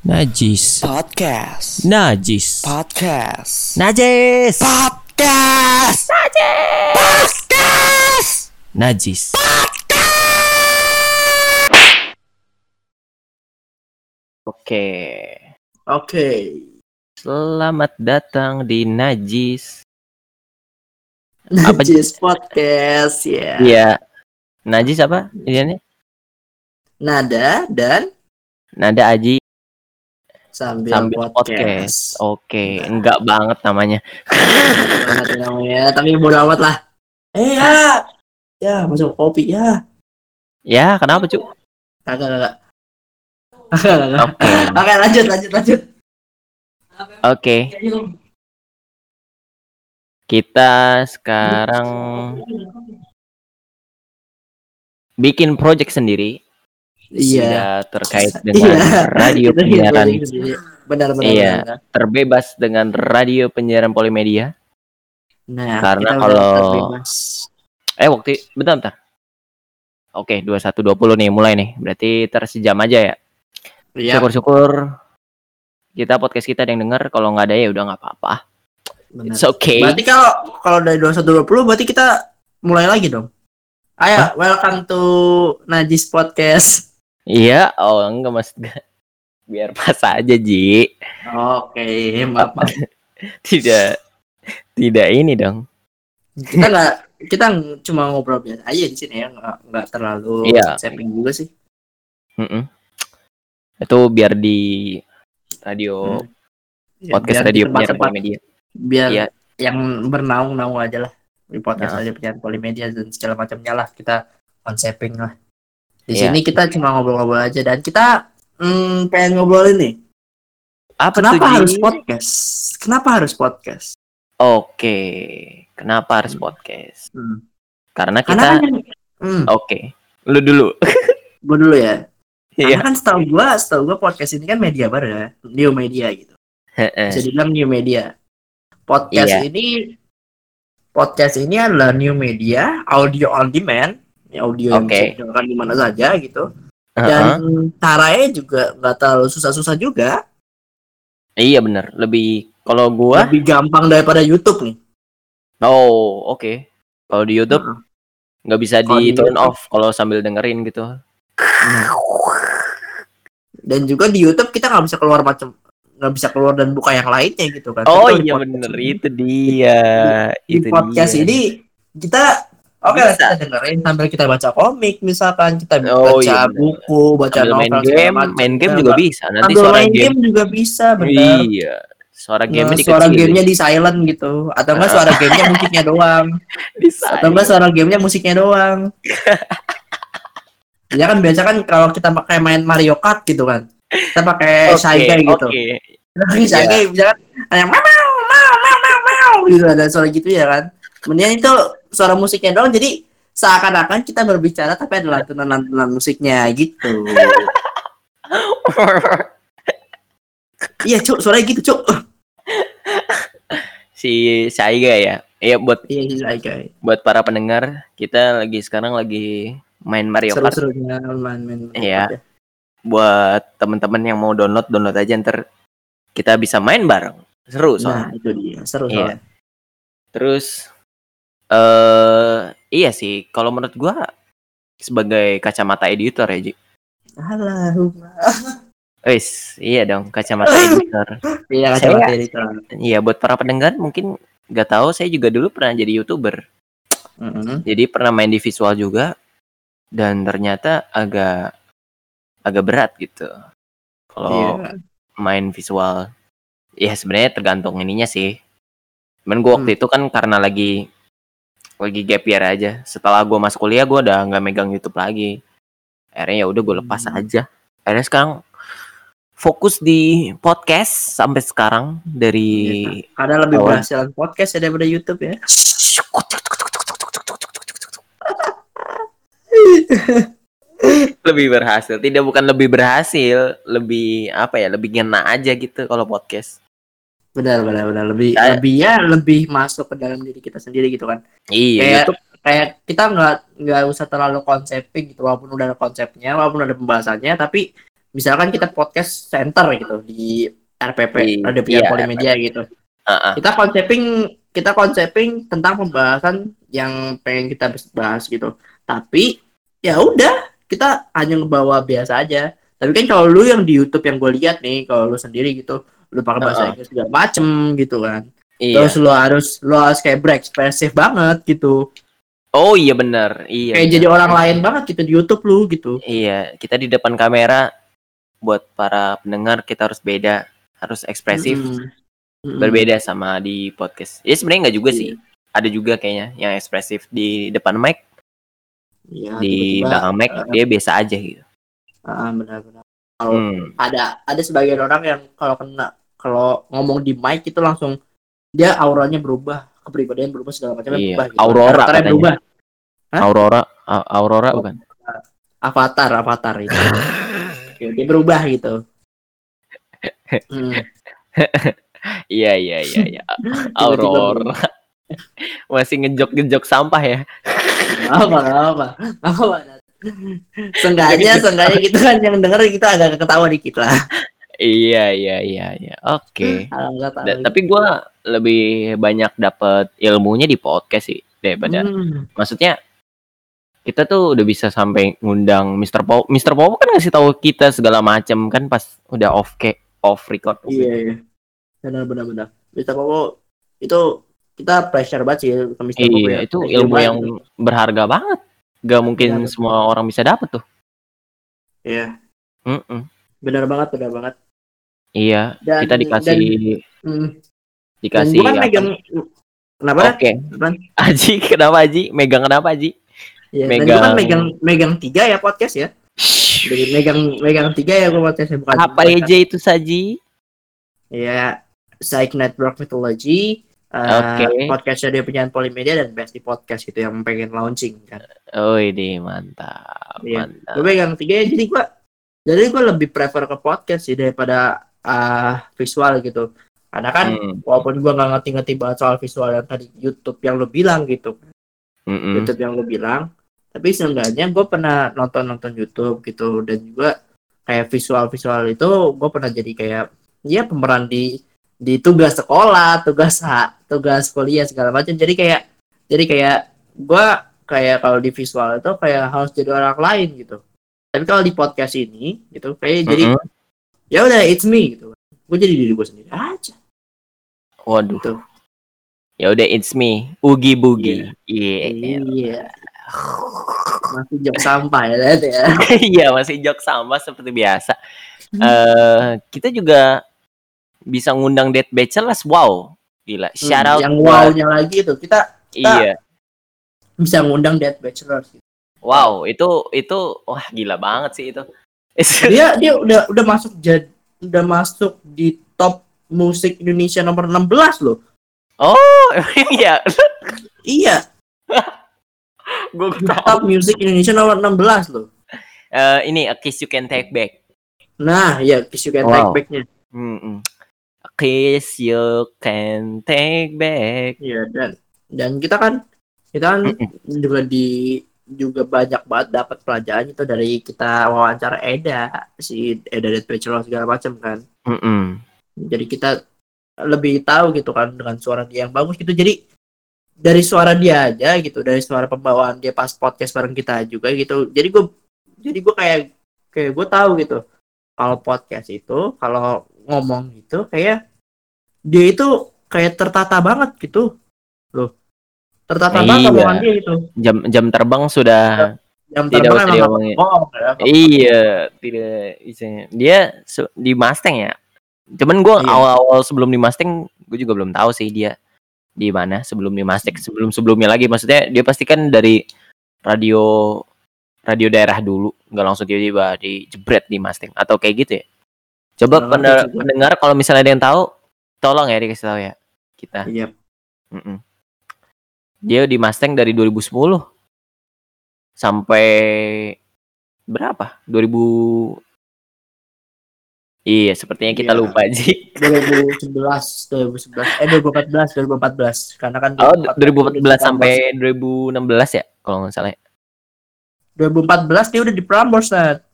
Najis. Podcast. Najis. Podcast. Najis. Podcast. Podcast. Najis. Oke. Oke. Selamat datang di Najis. Apa- Najis Podcast ya. Iya. Najis apa? Ini Nada dan Nada Aji sambil, sambil podcast. podcast. Oke, Nah. enggak banget namanya. Banget namanya, tapi bodo amat lah. Eh ya. Ya, masuk kopi ya. Ya, kenapa, Cuk? Kagak kagak. Oke. Oke, lanjut lanjut lanjut. Oke, kita sekarang bikin project sendiri Iya. Sudah terkait dengan radio Kita penyiaran gitu sendiri. Benar benar. Iya. benar. terbebas dengan radio penyiaran polimedia. Nah, Karena kalau- terbebas. Eh, waktu bentar bentar. Oke, 21.20 nih mulai nih. Berarti tersejam aja ya. Iya, Syukur-syukur kita podcast kita ada yang denger. Kalau nggak ada ya udah nggak apa-apa. benar. It's okay. Berarti kalau kalau dari 2120 berarti kita mulai lagi dong. Ayo, welcome to Najis Podcast. Iya, oh enggak gue. Biar pas aja, Ji. Oke, maaf, maaf. Tidak tidak ini dong. Kita nggak kita cuma ngobrol biasa aja di sini ya, nggak nggak terlalu Iya. setting juga sih. Mm-mm. Itu biar di radio Ya, podcast biar radio penyiaran media. biar Iya. yang bernaung-naung aja lah di podcast Nah. aja penyiaran polimedia dan segala macamnya lah kita konseping lah di Iya. sini kita cuma ngobrol-ngobrol aja dan kita hmm, pengen ngobrolin nih Apa kenapa tuh, harus podcast kenapa harus podcast Oke, kenapa harus podcast? Hmm. Karena karena kita kan hmm, oke. Lu dulu. gue dulu ya Iya. karena kan setahu gua setahu gua podcast ini kan media baru ya new media gitu bisa dibilang new media podcast Iya. ini podcast ini adalah new media audio on demand audio yang bisa di mana saja gitu dan Heeh. caranya juga nggak terlalu susah-susah juga Iya bener. Lebih kalau gua lebih gampang daripada YouTube nih oh, oke. Kalau di YouTube nggak bisa di di turn YouTube- off kalau sambil dengerin gitu. dan juga di YouTube kita nggak bisa keluar macam nggak bisa keluar dan buka yang lainnya gitu kan Oh di iya bener ini- itu dia. di itu podcast dia. ini kita oke Bisa. kita dengerin sambil kita baca komik misalkan kita Oh, baca iya, bener. buku baca sambil novel main game, macam. main game juga bisa. Nanti sambil suara main game. game juga bisa benar Iya. Suara game Nah, suara gamenya di silent gitu atau enggak suara gamenya musiknya doang atau enggak suara gamenya musiknya doang ya kan biasa kan kalau kita pakai main Mario Kart gitu kan kita pakai Shy Guy gitu oke. kita pakai Iya. Guy bisa kan ada yang mau mau mau mau mau gitu ada suara gitu ya kan kemudian itu suara musiknya doang jadi seakan-akan kita berbicara tapi ada lantunan-lantunan musiknya gitu iya cuk suaranya gitu cuk si Saiga ya. Iya buat iya Guy buat para pendengar, kita lagi sekarang lagi main Mario Kart. seru-serunya main-main Iya. Buat teman-teman yang mau download, download aja ntar kita bisa main bareng. Seru soalnya. Nah, itu dia. Seru Iya. soalnya. Terus eh iya sih, kalau menurut gua sebagai kacamata editor ya, Ji. Allahumma. Wis, iya dong, kacamata editor. Iya, Saya- kacamata editor. Iya, buat para pendengar mungkin nggak tahu, saya juga dulu pernah jadi YouTuber. Mm-mm. Jadi pernah main di visual juga dan ternyata agak agak berat gitu. Kalau Iya. main visual ya sebenarnya tergantung ininya sih. Cuman gua waktu itu kan karena lagi lagi gap year aja. Setelah gua masuk kuliah gua udah nggak megang YouTube lagi. Akhirnya ya udah gue lepas Hmm. aja. Akhirnya sekarang fokus di podcast sampai sekarang dari Karena lebih Kawan. berhasilan podcast ya daripada YouTube ya. lebih berhasil tidak bukan lebih berhasil lebih apa ya lebih ngena aja gitu kalau podcast Benar, benar, benar. Lebih, Saya- lebih ya lebih masuk ke dalam diri kita sendiri gitu kan. iya Kayak YouTube kayak kita nggak nggak usah terlalu konseping gitu walaupun udah ada konsepnya walaupun ada pembahasannya tapi misalkan kita podcast center gitu di RPP Di- Radio Penyiar iya, Polimedia gitu Ah, ah. kita konseping kita konseping tentang pembahasan yang pengen kita bahas gitu tapi ya udah kita hanya ngebawa biasa aja tapi kan kalau lu yang di YouTube yang gue lihat nih kalau lu sendiri gitu lu pakai bahasa. Inggris segala macem gitu kan Iya. terus lu harus lu harus kayak berekspresif banget gitu Oh iya benar. Iya. kayak benar. jadi orang lain banget gitu di YouTube lu gitu Iya, kita di depan kamera buat para pendengar kita harus beda, harus ekspresif, Mm-mm. Mm-mm. berbeda sama di podcast. Ya sebenarnya nggak juga Iya. sih. Ada juga kayaknya yang ekspresif di depan mic, Iya, di belakang mic uh, dia biasa aja gitu. ah, benar-benar kalau Hmm. ada ada sebagian orang yang kalau kena kalau ngomong di mic itu langsung dia auranya berubah kepribadian berubah segala macamnya Iya, berubah gitu. aurora katanya. berubah Hah? Aurora, A- Aurora bukan? avatar avatar itu dia berubah gitu Hmm. Iya iya iya iya. Aurora. Masih ngejok-ngejok sampah ya. apa apa apa Seenggaknya, seenggaknya gitu kan yang denger kita agak ketawa dikit lah. Iya iya iya iya. Oke. Tahu. Da- tapi gua lebih banyak dapat ilmunya di podcast sih daripada Hmm, maksudnya kita tuh udah bisa sampai ngundang Mr. Pop. Mr. Pop kan ngasih tahu kita segala macam kan pas udah off ke off record. iya iya. Benar benar benar. Mister Popo itu kita pressure banget sih ke Mister Popo Iya, ya. itu Pressure ilmu banget. yang berharga banget. Gak mungkin Benar. semua orang bisa dapet tuh. Iya, Mm-mm. benar banget benar banget. Iya, Dan kita dikasih dan, hmm, dan dikasih gua kan apa? megang kenapa? Oke. Apaan? Aji, kenapa Aji? Megang kenapa Aji? Ya, dan Megang- kan megang megang tiga ya podcast ya. Jadi megang megang tiga ya gua podcastnya bukan Apa bukan- aja itu Saji? Ya, Psych Network Mythology, uh, Oke. podcast radio penyiaran Polimedia dan Besti Podcast gitu yang pengen launching kan. Oh ini mantap, Iya. mantap. Gue pegang tiga ya, jadi gua jadi gua lebih prefer ke podcast sih daripada uh, visual gitu. Karena kan Hmm, walaupun gua nggak ngerti-ngerti banget soal visual yang tadi YouTube yang lu bilang gitu, mm-mm. YouTube yang lu bilang, tapi seenggaknya gue pernah nonton-nonton YouTube gitu dan juga kayak visual-visual itu gue pernah jadi kayak ya pemeran di di tugas sekolah, tugas ha- tugas kuliah segala macam. Jadi kayak jadi kayak gue kayak kalau di visual itu kayak harus jadi orang lain gitu. Tapi kalau di podcast ini gitu kayak jadi Mm-mm. Ya udah it's me gitu. Gue jadi diri gue sendiri aja. Waduh. Gitu. Ya udah it's me, Ugi Bugi. Iya. Iya. Masih jok sampah ya lihat ya. Iya, masih jok sama seperti biasa. Eh, kita juga bisa ngundang Dead Bachelors. Wow. Gila. Shout Hmm, out yang wow-nya lagi itu kita Iya. bisa ngundang Dead Bachelor gitu. Wow, itu itu wah gila banget sih itu. Dia dia udah udah masuk jad, udah masuk di top musik Indonesia nomor 16 loh. oh, iya. Iya, Gue di top music Indonesia nomor 16 loh. Eh, ini A Kiss You Can Take Back. Nah, ya Kiss You Can Wow. Take Back-nya. Mm-mm. A Kiss You Can Take Back. Iya, dan dan kita kan kita kan juga di juga banyak banget dapat pelajaran itu dari kita wawancara Eda si Eda Dead Bachelor segala macam kan. Mm-mm. jadi kita lebih tahu gitu kan dengan suara dia yang bagus gitu jadi dari suara dia aja gitu dari suara pembawaan dia pas podcast bareng kita juga gitu jadi gue jadi gue kayak kayak gue tahu gitu kalau podcast itu kalau ngomong gitu kayak dia itu kayak tertata banget gitu loh tertata banget Iya. omongan dia itu Jam jam terbang sudah yang Tidak terbang usah diomongin. bohong ya. iya tidak bisa. Dia di Mustang ya. Cuman gue Iya. awal-awal sebelum di Mustang gue juga belum tahu sih dia di mana sebelum di Mustang sebelum sebelumnya lagi maksudnya dia pasti kan dari radio radio daerah dulu nggak langsung tiba-tiba dijebret di Mustang atau kayak gitu ya. Coba Nggak ngerti pende- sih gua. pendengar kalau misalnya ada yang tahu tolong ya dikasih tahu ya kita. iya Mm-mm. Dia di Mustang dari 2010 sampai berapa? 2000 Iya, sepertinya kita Iya. lupa Ji. 2011 2011 eh 2014 2014 karena kan Oh, 2014 2014 sampai 2016 ya, kalau nggak salah. ya. 2014 dia udah di Prambors Nat.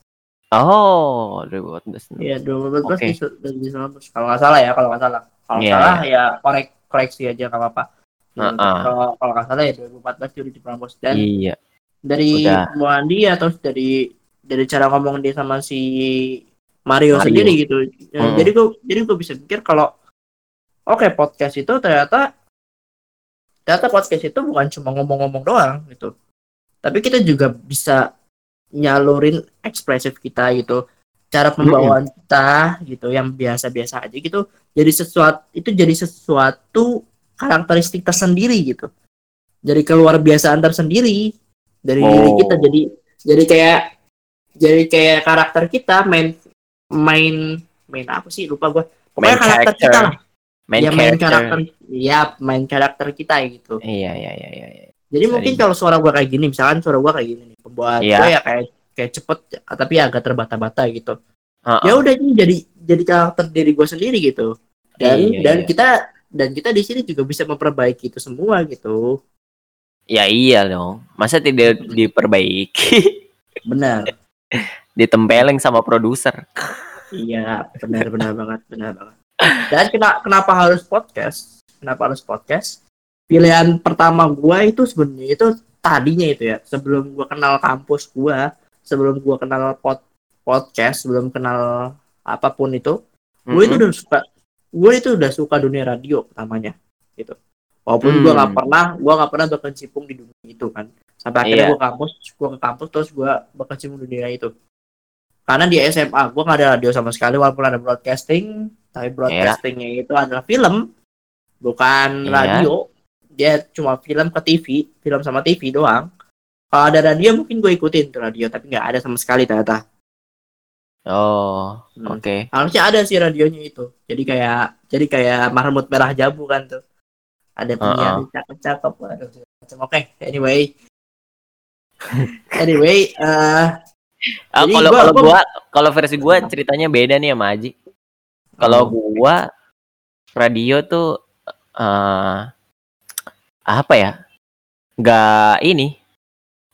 Oh, 2014. Iya 2014 Oke. di 2019 kalau nggak salah ya kalau nggak salah kalau Iya, salah ya korek koreksi aja nggak apa-apa Heeh. kalau kalau nggak salah ya 2014 dia udah di Prambors dan Iya. dari hubungan dia atau dari dari cara ngomong dia sama si Mario, Mario. sendiri gitu Hmm. jadi gue jadi gue bisa pikir kalau oke podcast itu ternyata ternyata podcast itu bukan cuma ngomong-ngomong doang gitu tapi kita juga bisa nyalurin ekspresif kita gitu cara pembawaan kita gitu yang biasa-biasa aja gitu jadi sesuatu itu jadi sesuatu karakteristik tersendiri gitu jadi keluar biasaan tersendiri dari diri Oh. kita jadi jadi kayak jadi kayak karakter kita main main main apa sih lupa gua pokoknya Main karakter character. kita lah Main ya main character. karakter ya main karakter kita gitu Iya, iya, iya, iya. iya. jadi mungkin Dari- kalau suara gua kayak gini misalkan suara gua kayak gini nih pembawaan Iya. gua ya kayak kayak cepet tapi agak terbata-bata gitu Heeh. ya udah ini jadi jadi karakter diri gua sendiri gitu dan Iya, dan iya. kita dan kita di sini juga bisa memperbaiki itu semua gitu Ya iya dong. Masa tidak diperbaiki? benar Ditempeleng sama produser. Iya, benar-benar banget, benar banget. Dan kena, kenapa harus podcast? Kenapa harus podcast? Pilihan pertama gua itu sebenarnya itu tadinya itu ya, sebelum gua kenal kampus gua, sebelum gua kenal pod, podcast, sebelum kenal apa pun itu, gue itu Mm-mm. udah suka, gue itu udah suka dunia radio pertamanya, gitu. Walaupun gua nggak Hmm. pernah, gua nggak pernah berkecimpung di dunia itu kan. Sampai akhirnya Iya. gua kampus, gua ke kampus terus gua berkecimpung di dunia itu karena di SMA gue nggak ada radio sama sekali walaupun ada broadcasting tapi broadcastingnya itu adalah film bukan Iya. radio dia cuma film ke TV film sama TV doang kalau ada radio mungkin gue ikutin tuh radio tapi nggak ada sama sekali ternyata Oh, Hmm. oke. harusnya ada sih radionya itu jadi kayak jadi kayak marmut merah jambu kan tuh ada penyiar cakep-cakep aduh, segala macam. oke anyway anyway eh Ah, kalau kalau gua- kalau versi gua ceritanya beda nih sama Aji. Kalau gua radio tuh eh apa ya? Nggak ini.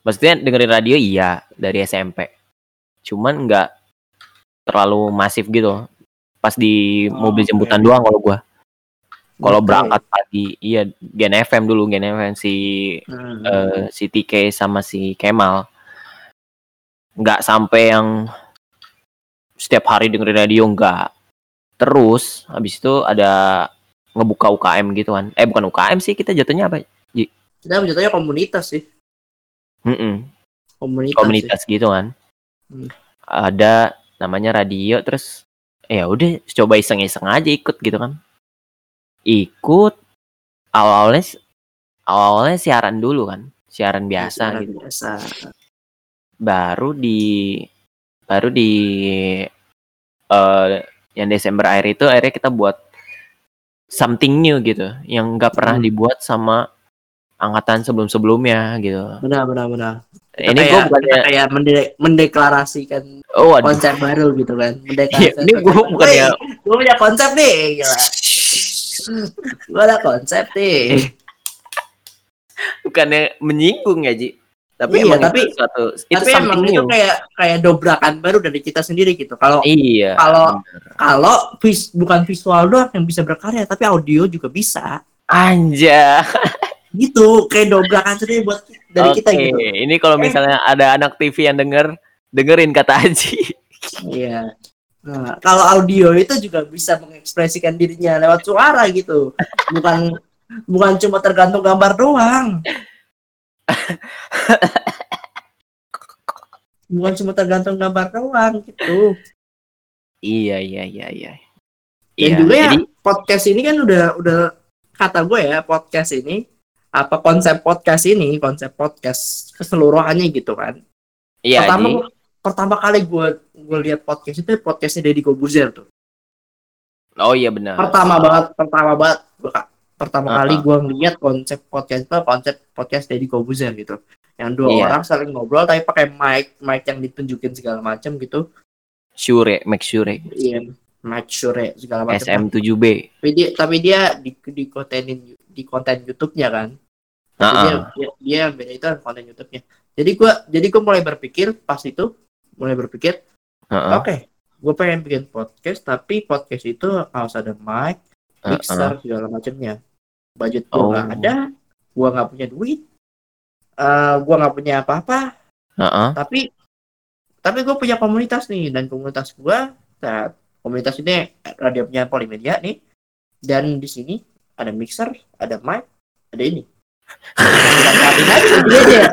Maksudnya dengerin radio iya dari SMP. Cuman nggak terlalu masif gitu. Pas di Oh, mobil oke. jemputan doang kalau gua. Kalau Oke. berangkat pagi, iya Gen FM dulu Gen FM si Hmm. eh, si TK sama si Kemal nggak sampai yang setiap hari dengerin radio nggak terus habis itu ada ngebuka UKM gitu kan eh bukan UKM sih kita jatuhnya apa kita jatuhnya komunitas sih Mm-mm, komunitas, komunitas gitu kan Hmm. ada namanya radio terus ya udah coba iseng-iseng aja ikut gitu kan ikut awal-awalnya awalnya siaran dulu kan siaran sih. biasa Siaran gitu biasa baru di baru di eh yang Desember akhir itu akhirnya kita buat something new gitu yang nggak pernah Hmm. dibuat sama angkatan sebelum-sebelumnya gitu. benar benar benar. Ini gue bukannya kayak mende- mendeklarasikan oh waduh. konsep baru gitu kan. Iya, mendeklarasikan ini gue bukannya gue punya konsep nih gila. Gue ada konsep nih. Bukannya menyinggung ya Ji? Tapi Iya, emang tapi- itu suatu itu tapi emang something itu new. kayak kayak dobrakan baru dari kita sendiri gitu. Kalau iya kalau- bener. kalau vis, bukan visual doang yang bisa berkarya tapi audio juga bisa. Anja gitu kayak dobrakan sendiri buat dari kita Oke, gitu ini kalau misalnya ada anak TV yang denger dengerin kata Haji Iya. Nah, kalau audio itu juga bisa mengekspresikan dirinya lewat suara gitu. Bukan bukan cuma tergantung gambar doang. bukan cuma tergantung gambar doang gitu. iya iya iya iya Dan Iya, juga ya jadi podcast ini kan udah udah kata gue ya podcast ini apa konsep podcast ini konsep podcast keseluruhannya gitu kan. iya pertama Ji. pertama kali gue gue lihat podcast itu podcastnya Deddy Kobuzer tuh. oh iya benar pertama banget pertama banget gua pertama Uh-uh. kali gue ngeliat konsep podcast itu konsep podcast Deddy Kobuzer gitu yang dua Iya. orang saling ngobrol tapi pakai mic mic yang ditunjukin segala macam gitu Shure Max Shure iya mic sure segala macam SM7B tapi dia tapi dia di di kontenin di konten YouTube-nya kan Dia, Heeh. dia dia beda itu konten YouTube-nya jadi gua jadi gua mulai berpikir pas itu mulai berpikir Heeh. oke gue pengen bikin podcast tapi podcast itu harus ada mic mixer segala macamnya budget gue nggak Oh. ada gue nggak punya duit eh gue nggak punya apa-apa Heeh. tapi tapi gue punya komunitas nih dan komunitas gue nah, komunitas ini radio punya polimedia nih dan di sini ada mixer ada mic ada ini manfaatin aja idenya.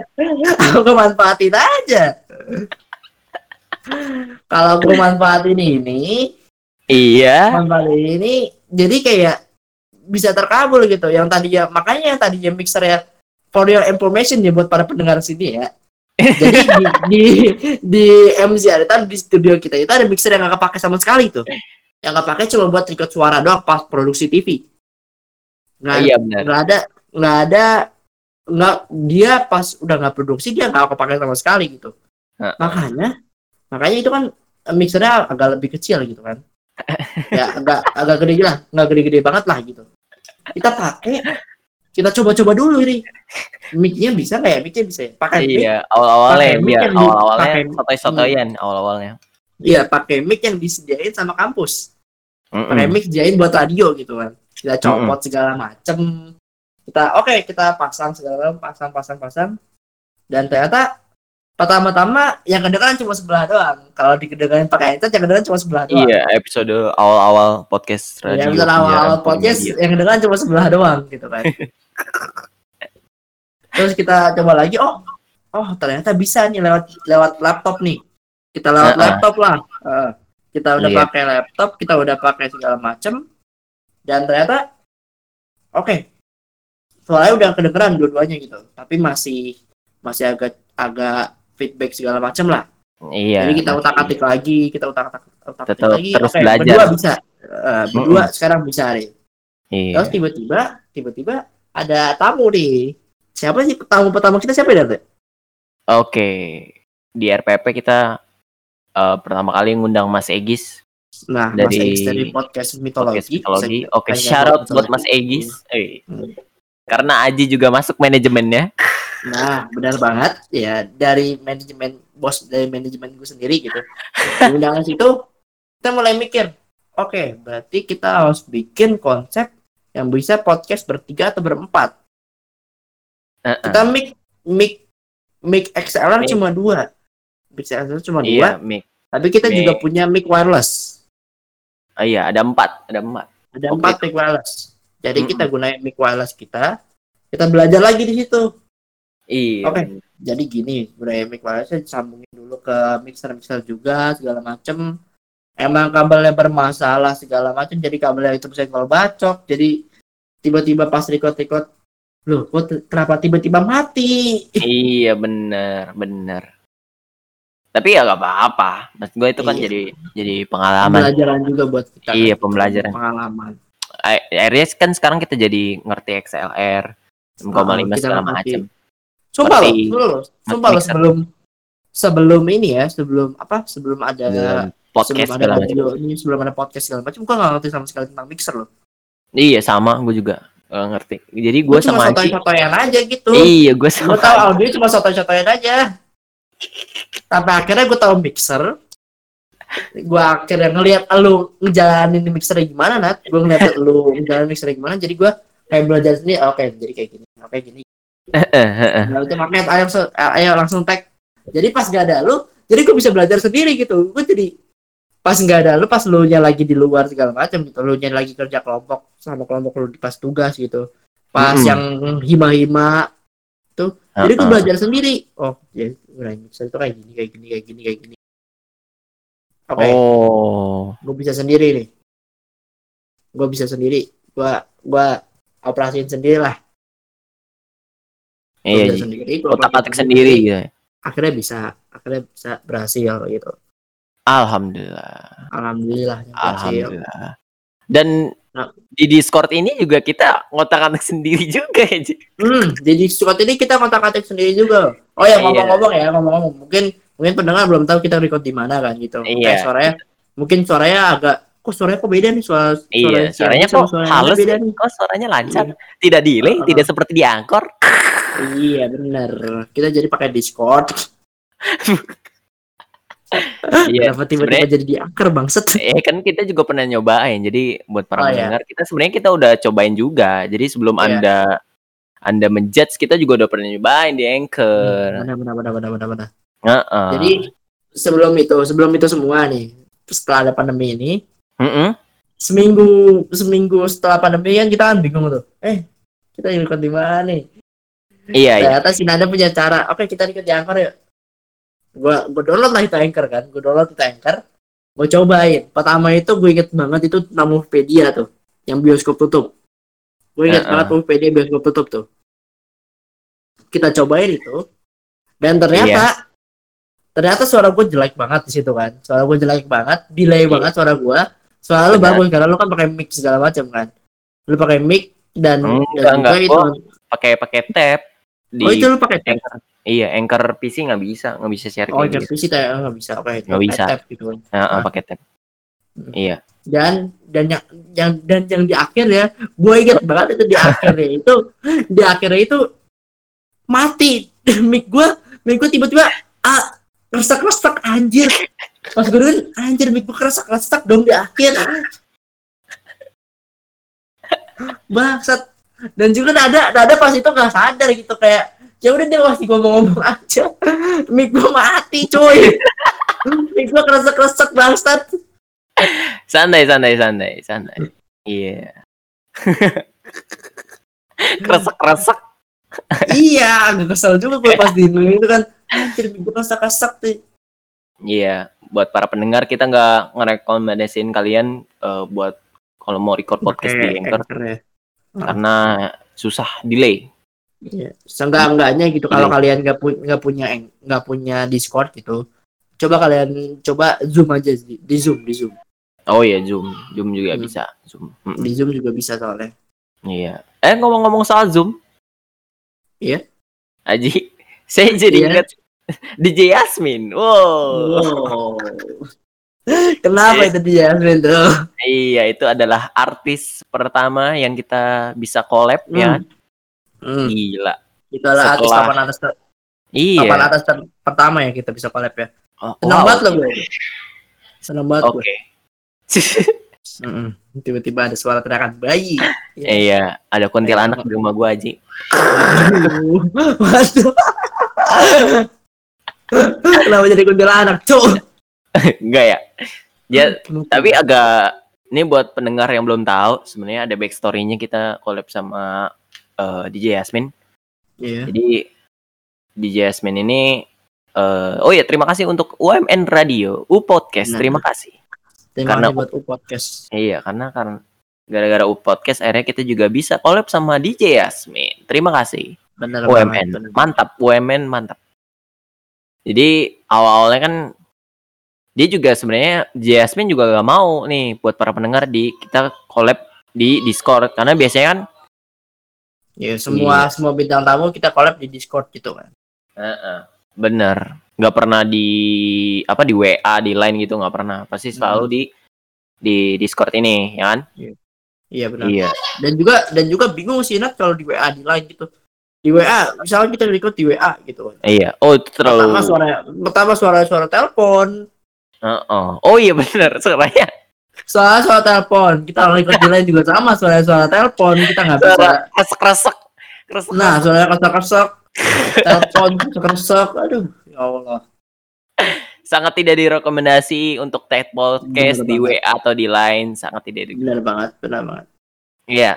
aku manfaatin aja kalau gue manfaatin ini Iya. manfaatin ini jadi kayak bisa terkabul gitu yang tadinya makanya yang tadinya mixer ya for your information ya buat para pendengar sini ya jadi di di, di MZ ada di studio kita itu ada mixer yang nggak kepake sama sekali tuh yang nggak pakai cuma buat record suara doang pas produksi TV nggak Iya benar. nggak ada nggak ada nggak dia pas udah nggak produksi dia nggak kepake sama sekali gitu. Heeh. makanya makanya itu kan mixernya agak lebih kecil gitu kan. Ya agak agak gede lah nggak gede-gede banget lah gitu. Kita pakai kita coba-coba dulu ini. Mic-nya bisa nggak ya? Mic-nya bisa ya? Pakai Iya, awal-awalnya pakai biar di- awal-awalnya pakai- sotoy-sotoyan awal-awalnya. iya pakai mic yang disediain sama kampus. Pakai Mm-mm. mic disediain buat radio gitu kan. Kita copot segala macem kita oke kita pasang segala macam pasang pasang pasang dan ternyata pertama-tama yang kedengeran cuma sebelah doang kalau dikedengerin pakai headset yang kedengeran cuma sebelah doang Iya, episode awal-awal podcast radio. yang awal awal penyiaran podcast Polimedia. yang kedengeran cuma sebelah doang gitu kan terus kita coba lagi oh oh ternyata bisa nih lewat lewat laptop nih kita lewat Uh-uh. laptop lah Uh, kita udah Iya. pakai laptop kita udah pakai segala macem dan ternyata oke soalnya udah kedengeran dua-duanya gitu tapi masih masih agak agak feedback segala macem lah Iya. jadi kita utak atik lagi kita utak atik utak atik Tetap lagi terus Oke, belajar. berdua bisa Eh, berdua sekarang bisa deh Iya. Terus tiba-tiba, tiba-tiba ada tamu nih. Siapa sih tamu pertama kita siapa ya? Oke. Di RPP kita eh, pertama kali ngundang Mas Egis Nah, Mas Dari Egis dari podcast mitologi. podcast mitologi. Saya- Oke, saya shout out buat Mas Egis. Eh. Karena Aji juga masuk manajemennya. Nah, benar banget ya dari manajemen bos dari manajemen gue sendiri gitu. Undangan situ kita mulai mikir, oke, berarti kita harus bikin konsep yang bisa podcast bertiga atau berempat. Heeh. Kita mic mic mic XLR Mic. cuma dua. Mic XLR cuma dua, Iya, mic. tapi kita Mic. juga punya mic wireless. Oh iya, ada empat, ada empat. ada Oke. empat mic wireless jadi kita gunain mic wireless kita kita belajar lagi di situ Iya. Oke. jadi gini gunain mic wireless sambungin dulu ke mixer mixer juga segala macem emang kabelnya bermasalah segala macem jadi kabelnya itu bisa kalau bacok jadi tiba-tiba pas record record loh kok kenapa tiba-tiba mati Iya bener bener. Tapi ya gak apa-apa. Maksud gue itu kan Iya. jadi jadi pengalaman. pembelajaran juga buat kita Iya, kan. pembelajaran. pengalaman Akhirnya kan sekarang kita jadi ngerti XLR, 6,5 Oh, kita segala ngerti. macam. sumpah loh sumpah loh sumpah loh mixer. sebelum sebelum ini ya sebelum apa sebelum ada Podcast sebelum ada segala macam. video ini sebelum ada podcast segala macam gua ngerti sama sekali tentang mixer loh Iya sama, gue juga eh, ngerti. Jadi gue cuma sama Aji. sotoy-sotoyan aja gitu Iya, gue sama. gua tahu audio cuma sotoy-sotoyan aja sampai akhirnya gua tahu mixer gua akhirnya ngelihat lu ngejalanin mixer gimana nat? Gua ngeliat lu ngejalanin mixer gimana jadi gua kayak belajar sendiri oke jadi kayak gini oke gini. Nah itu makanya ayo, langsung- ayo langsung tag. Jadi pas gak ada lu jadi gue bisa belajar sendiri gitu. Gue jadi pas nggak ada lu pas lu nya lagi di luar segala macam gitu lu nya lagi kerja kelompok sama kelompok lu di pas tugas gitu. Pas Mm-mm. yang hima-hima tuh. Jadi gue belajar sendiri. Oh udah mixer itu kayak gini kayak gini kayak gini kayak gini oke Oh, gue bisa sendiri nih gue bisa sendiri gue gue operasiin sendiri lah iya. Ji. sendiri gua Otak atik sendiri gitu. akhirnya bisa akhirnya bisa berhasil gitu Alhamdulillah. alhamdulillah Alhamdulillah. Dan Nah. di Discord ini juga kita ngotak atik sendiri juga ya. Hmm jadi suka ini kita kontak atik sendiri juga oh ya Iya. ngomong-ngomong ya ngomong-ngomong mungkin mungkin pendengar belum tahu kita record di mana kan gitu Iya. Kayak suaranya mungkin suaranya agak kok suaranya kok beda nih suara Iya, si suaranya Andi sama kok suaranya halus beda sih. nih Kok suaranya lancar? Tidak delay, Uh-uh. tidak seperti di Angkor. iya bener kita jadi pakai Discord Iya, Kenapa tiba-tiba jadi diangker bangset? eh kan kita juga pernah nyobain. Jadi buat para Oh, iya. pendengar kita sebenarnya kita udah cobain juga. Jadi sebelum Iya. Anda Anda menjudge kita juga udah pernah nyobain di Anchor. Benar benar benar benar benar benar. Heeh. Jadi sebelum itu, sebelum itu semua nih, setelah ada pandemi ini, Mm-mm. seminggu seminggu setelah pandemi kan kita kan bingung tuh. Eh, kita ikut di mana nih? Iya, iya. Ternyata si Nada punya cara. Oke, kita ikut di Anchor yuk. Gua gua download lah itu Anchor kan. Gua download itu Anchor. Gua cobain. Pertama itu gue inget banget itu Namopedia tuh, yang bioskop tutup. Gue inget Heeh. banget Namopedia bioskop tutup tuh. Kita cobain itu. Dan ternyata ternyata suara gue jelek banget di situ kan. Suara gue jelek banget, delay Iya. banget suara gue. Suara lu bagus karena lu kan pakai mic segala macam kan. Lu pakai mic dan, Enggak, dan enggak. Gua Pakai pakai tab di oh itu lu pakai tab. Anchor. Iya, Anchor PC nggak bisa, nggak bisa share Oh, jadi gitu. sih kayak nggak bisa. Oke, Nggak pakai bisa. tab gitu. Heeh, Ah. pakai tab. Hmm. Iya. Dan dan yang yang dan yang di akhir ya, gue inget banget itu di akhirnya itu di akhirnya itu mati mic gue, mic gue tiba-tiba ah resek resek anjir. Pas gue dengerin, anjir mic gue resek resek dong di akhir. Bangsat. Dan juga ada ada pas itu nggak sadar gitu kayak ya udah dia masih ngomong-ngomong aja. Mic gue mati coy. mic gue kresek kresek bangsat. Santai, santai, santai, santai. Iya. Kresek-kresek. iya, agak kesel juga gue pas di itu kan. Anjir, gue kesek-kesek tuh. Iya, buat para pendengar kita nggak ngerekomendasiin kalian eh, buat kalau mau record podcast di Anchor ya. Karena susah delay. Iya. Seenggak-enggaknya gitu kalau Iya. kalian nggak punya nggak punya nggak punya Discord gitu. Coba kalian coba Zoom aja di, di Zoom, di Zoom. Oh iya, Zoom, Zoom juga Hmm. bisa. Zoom. Mm-mm. Di Zoom juga bisa soalnya. Iya. Eh ngomong-ngomong soal Zoom. Iya. Aji, saya jadi Iya. ingat DJ Yasmin. Wow. Wow. Kenapa itu dia tuh? Iya, itu adalah artis pertama yang kita bisa collab ya. Hmm. Gila. Itu adalah artis Setelah- papan atas ter- Iya. papan atas ter- pertama ya kita bisa collab ya. Oh, Senang wow. banget loh gue. Senang banget Oke. gue. Mm-mm. Tiba-tiba ada suara teriakan bayi. iya, ada kuntilanak di rumah gua Aji. Aduh. Waduh. Kenapa jadi kuntilanak, cuk? Enggak ya? Ya, tapi agak ini buat pendengar yang belum tahu, sebenarnya ada backstory-nya kita collab sama eh, DJ Yasmin. Iya. Jadi DJ Yasmin ini eh, oh ya terima kasih untuk UMN Radio, U Podcast. Nah. Terima kasih. Terima Karena- kasih buat U podcast. Iya, karena karena gara-gara U Podcast akhirnya kita juga bisa collab sama DJ Yasmin. Terima kasih. Benar UMN. benar. Mantap, UMN mantap. Jadi awal-awalnya kan dia juga sebenarnya Jasmine juga gak mau nih buat para pendengar di kita collab di Discord karena biasanya kan Ya, semua Iya. semua bintang tamu kita collab di Discord gitu kan. bener nggak pernah di apa di WA di line gitu nggak pernah pasti selalu Hmm. di di Discord ini ya kan Iya benar. iya Dan juga dan juga bingung sih Nat kalau di WA di line gitu. Di WA, misalnya kita record di WA gitu kan. iya oh itu terlalu Pertama suara pertama suara suara telepon, Heeh. oh iya bener suaranya suara suara telepon. Kita record di line juga sama suara suara telepon. Kita nggak bisa. kresek kresek kresek Nah, suara kesek-kesek, telepon kesek-kesek. Aduh, ya Allah. sangat tidak direkomendasi untuk tag podcast Bener di banget. WA atau di line sangat tidak di Benar banget, benar banget. Iya.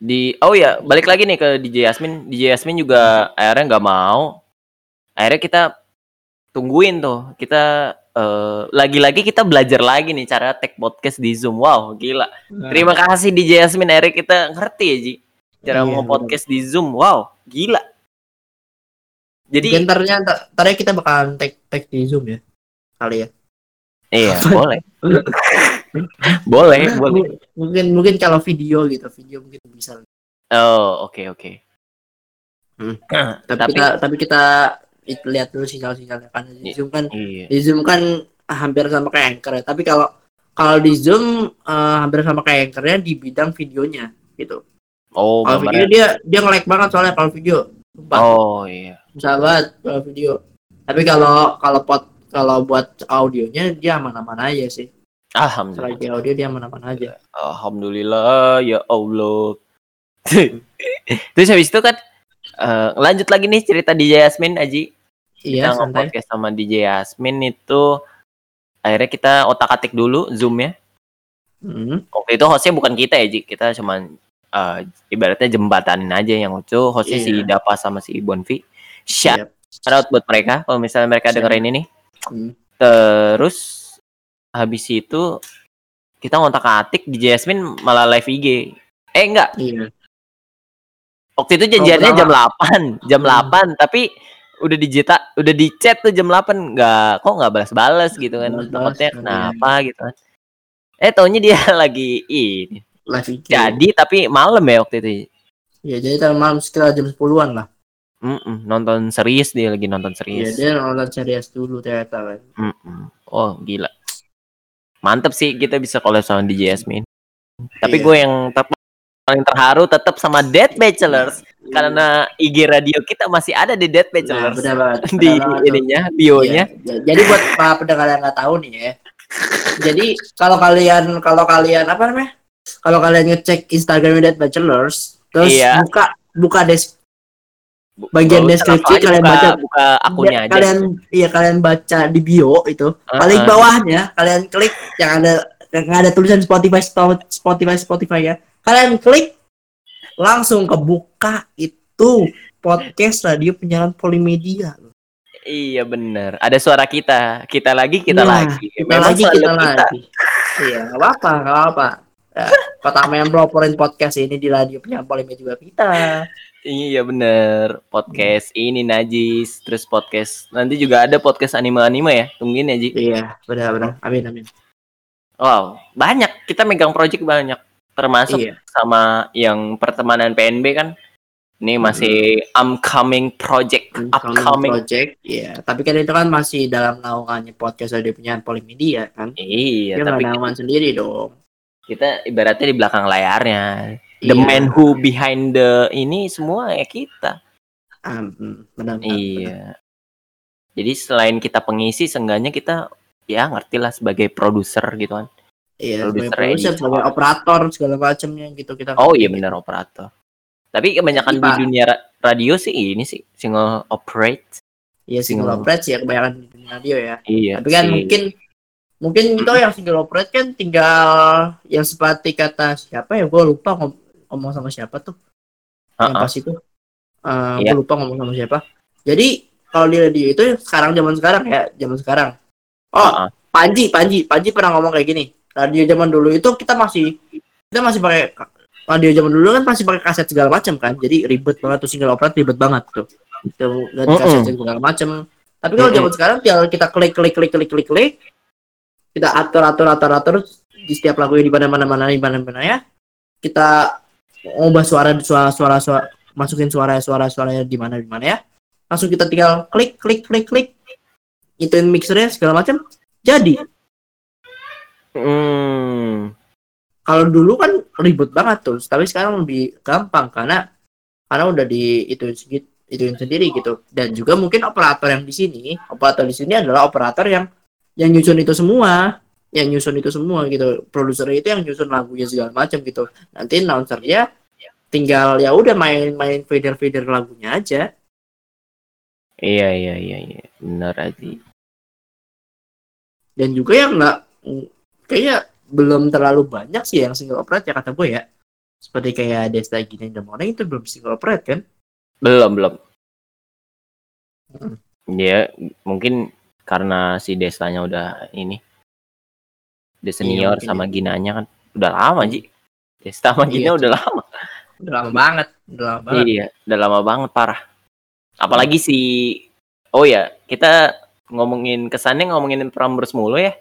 Di oh ya, balik lagi nih ke DJ Yasmin. DJ Yasmin juga akhirnya nggak mau. Akhirnya kita tungguin tuh. Kita eh, lagi-lagi kita belajar lagi nih cara tag podcast di Zoom. Wow, gila. Terima kasih DJ Yasmin. Akhirnya kita ngerti ya, Ji. Cara Iya, mau bener. podcast di Zoom. Wow, gila. Jadi Jadi ntarnya ntar, ntarnya kita bakalan tag tag di Zoom ya. Kali ya. iya, boleh. boleh, boleh. Mungkin mungkin kalau video gitu, video mungkin bisa. Oh, oke, oke. Hmm. Tapi, Tapi, kita tapi kita it- lihat dulu sinyal-sinyalnya kan di Iya. Zoom kan iya. di Zoom kan hampir sama kayak Anchor ya. Tapi kalau kalau di Zoom eh, hampir sama kayak Anchornya di bidang videonya gitu. Oh, Kalau video gambarnya. dia dia nge-lag banget soalnya kalau video. Sumpah. Oh, iya. Banget kalau video. Tapi kalau kalau pod kalau buat audionya dia aman-aman aja sih. Alhamdulillah. Audio dia aman-aman aja. Alhamdulillah ya Allah. Terus habis itu kan eh, lanjut lagi nih cerita DJ Yasmin Aji. Iya, kita santai. podcast sama DJ Yasmin itu akhirnya kita otak-atik dulu Zoom ya. Hmm. Waktu itu hostnya bukan kita ya Ji, kita cuman eh, ibaratnya jembatanin aja yang lucu. Hostnya si Iya. Dapa sama si Bonvi. Shout Yep. out buat mereka kalau misalnya mereka Shout dengerin ini. Hmm. Terus habis itu kita ngotak-atik DJ Yasmin malah live IG. Eh enggak, Iya. Waktu itu janjiannya jam 8, jam Hmm. 8 tapi udah dijeta udah di chat tuh jam 8 nggak kok nggak balas-balas gitu kan takutnya iya. kenapa gitu kan eh taunya dia lagi ini jadi tapi malam ya waktu itu Ya, jadi tadi malam sekitar jam 10-an lah. Mm-mm, nonton serius dia lagi nonton Iya, serius dia nonton serius dulu ternyata kan. Mm-mm. oh gila mantep sih kita bisa collab sama DJ Yasmin tapi Iya. gue yang tetap paling terharu tetap sama Dead Bachelors karena IG radio kita masih ada di Dead Nah, Bachelors benar banget. di benar banget ininya bionya Iya. Jadi buat para pendengar yang nggak tahu nih ya. Jadi kalau kalian kalau kalian apa namanya? Kalau kalian ngecek Instagram Dead Bachelors, terus Iya. buka buka des Bagian deskripsi kalian buka, baca. buka akunnya ya, aja. kalian iya kalian baca di bio itu Uh-uh. paling bawahnya kalian klik yang ada yang ada tulisan Spotify Spotify Spotify ya. Kalian klik langsung kebuka itu podcast radio penyiaran polimedia. Iya bener. Ada suara kita. Kita lagi, kita Iya, lagi. Kita Memang lagi selalu kita lagi. Iya, nggak apa-apa, nggak apa-apa. Ya, pertama yang proporin podcast ini di radio penyiaran polimedia juga kita. Iya bener. Podcast ini Najis. Terus podcast. Nanti juga ada podcast anime-anime ya. Tungguin ya Ji. Iya, benar-benar. Amin, amin. Wow. Banyak. Kita megang project banyak. Termasuk Iya. sama yang pertemanan PNB kan. Ini masih upcoming project. Upcoming. project, iya. Tapi kan itu kan masih dalam naungannya podcast radio penyiaran polimedia kan. Iya, Dia tapi naungan sendiri dong. kita ibaratnya di belakang layarnya. The Iya. man who behind the ini semua ya kita. Hmm, benar. benar, benar. Iya. Jadi selain kita pengisi, seenggaknya kita ya ngerti lah sebagai produser gitu kan. Iya, produser, editor. sebagai operator segala macamnya gitu kita. Oh iya benar operator. Tapi kebanyakan Jadi, di dunia ra- radio sih ini sih single operate. Iya single single. operate sih ya kebanyakan di dunia radio ya. Iya. Tapi kan sih. mungkin mungkin itu yang single operate kan tinggal yang seperti kata siapa ya gue lupa ngom- ngomong sama siapa tuh yang Ha-ha. pas itu Eh Iya. gue lupa ngomong sama siapa jadi kalau di radio itu sekarang zaman sekarang ya zaman sekarang oh. Panji Panji. Panji pernah ngomong kayak gini. Radio zaman dulu itu kita masih kita masih pakai radio zaman dulu kan masih pakai kaset segala macam kan. Jadi ribet banget tuh single operate ribet banget tuh. Itu ganti kaset segala macam tapi kalau zaman sekarang tinggal kita klik klik klik klik klik klik. Kita atur atur atur atur di setiap lagu di mana mana mana di mana mana ya. Kita ubah suara suara suara, suara masukin suara suara suaranya di mana di mana ya. Langsung kita tinggal klik klik klik klik ituin mixernya segala macam jadi Hmm. kalau dulu kan ribet banget tuh tapi sekarang lebih gampang karena karena udah di itu ituin sendiri gitu dan juga mungkin operator yang di sini operator di sini adalah operator yang yang nyusun itu semua yang nyusun itu semua gitu produser itu yang nyusun lagunya segala macam gitu nanti announcernya tinggal ya udah main-main fader fader lagunya aja Iya iya iya iya. Benar aja. Dan juga yang nggak kayaknya belum terlalu banyak sih yang single operate ya kata gue ya seperti kayak Desta Gini dan Morning itu belum single operate kan Belum belum. Hmm. Ya mungkin karena si Destanya udah ini. The senior mungkin sama ya. Ginanya kan udah lama Ji. Desta sama Gina Iya, udah lama. udah lama banget udah lama banget Iya, udah lama banget parah. Apalagi si Oh ya, kita ngomongin kesannya ngomongin Prambors mulu ya.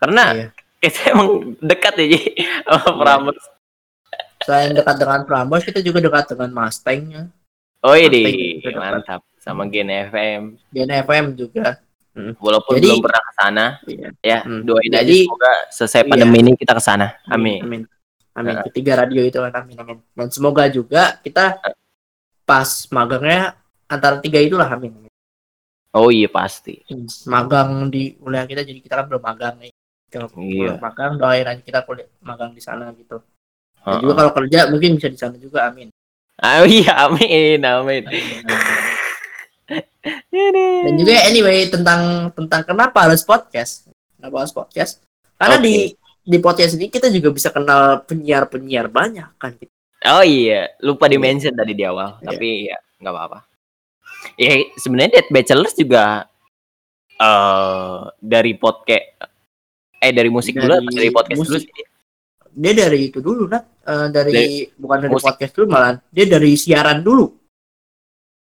Karena Iya. kita emang dekat ya Ji sama Prambors. selain dekat dengan Prambors kita juga dekat dengan Mustang Oh iya mantap. Sama Gen FM. dan FM juga Walaupun Jadi- belum pernah ke sana, Iya. ya Hmm. doain aja Jadi- semoga selesai Iya. pandemi ini kita ke sana. Amin. amin amin Nah. ketiga radio itu kan amin amin dan semoga juga kita pas magangnya antara tiga itulah amin, amin. Oh iya pasti. magang di kuliah kita jadi kita kan belum magang nih kalau Iya. belum magang doain aja kita kuliah magang di sana gitu dan Heeh. juga kalau kerja mungkin bisa di sana juga amin Oh iya, amin, amin. dan juga anyway tentang tentang kenapa harus podcast kenapa harus podcast karena Oke. di di podcast ini kita juga bisa kenal penyiar penyiar banyak kan Oh iya, lupa di mention tadi di awal, Iya. tapi ya nggak apa-apa. Ya sebenarnya Dead Bachelors juga eh dari podcast eh dari musik dulu Dari atau dari podcast dulu musik. sih? dia dari itu dulu nah Eh, dari, bukan dari musik. podcast dulu malah dia dari siaran dulu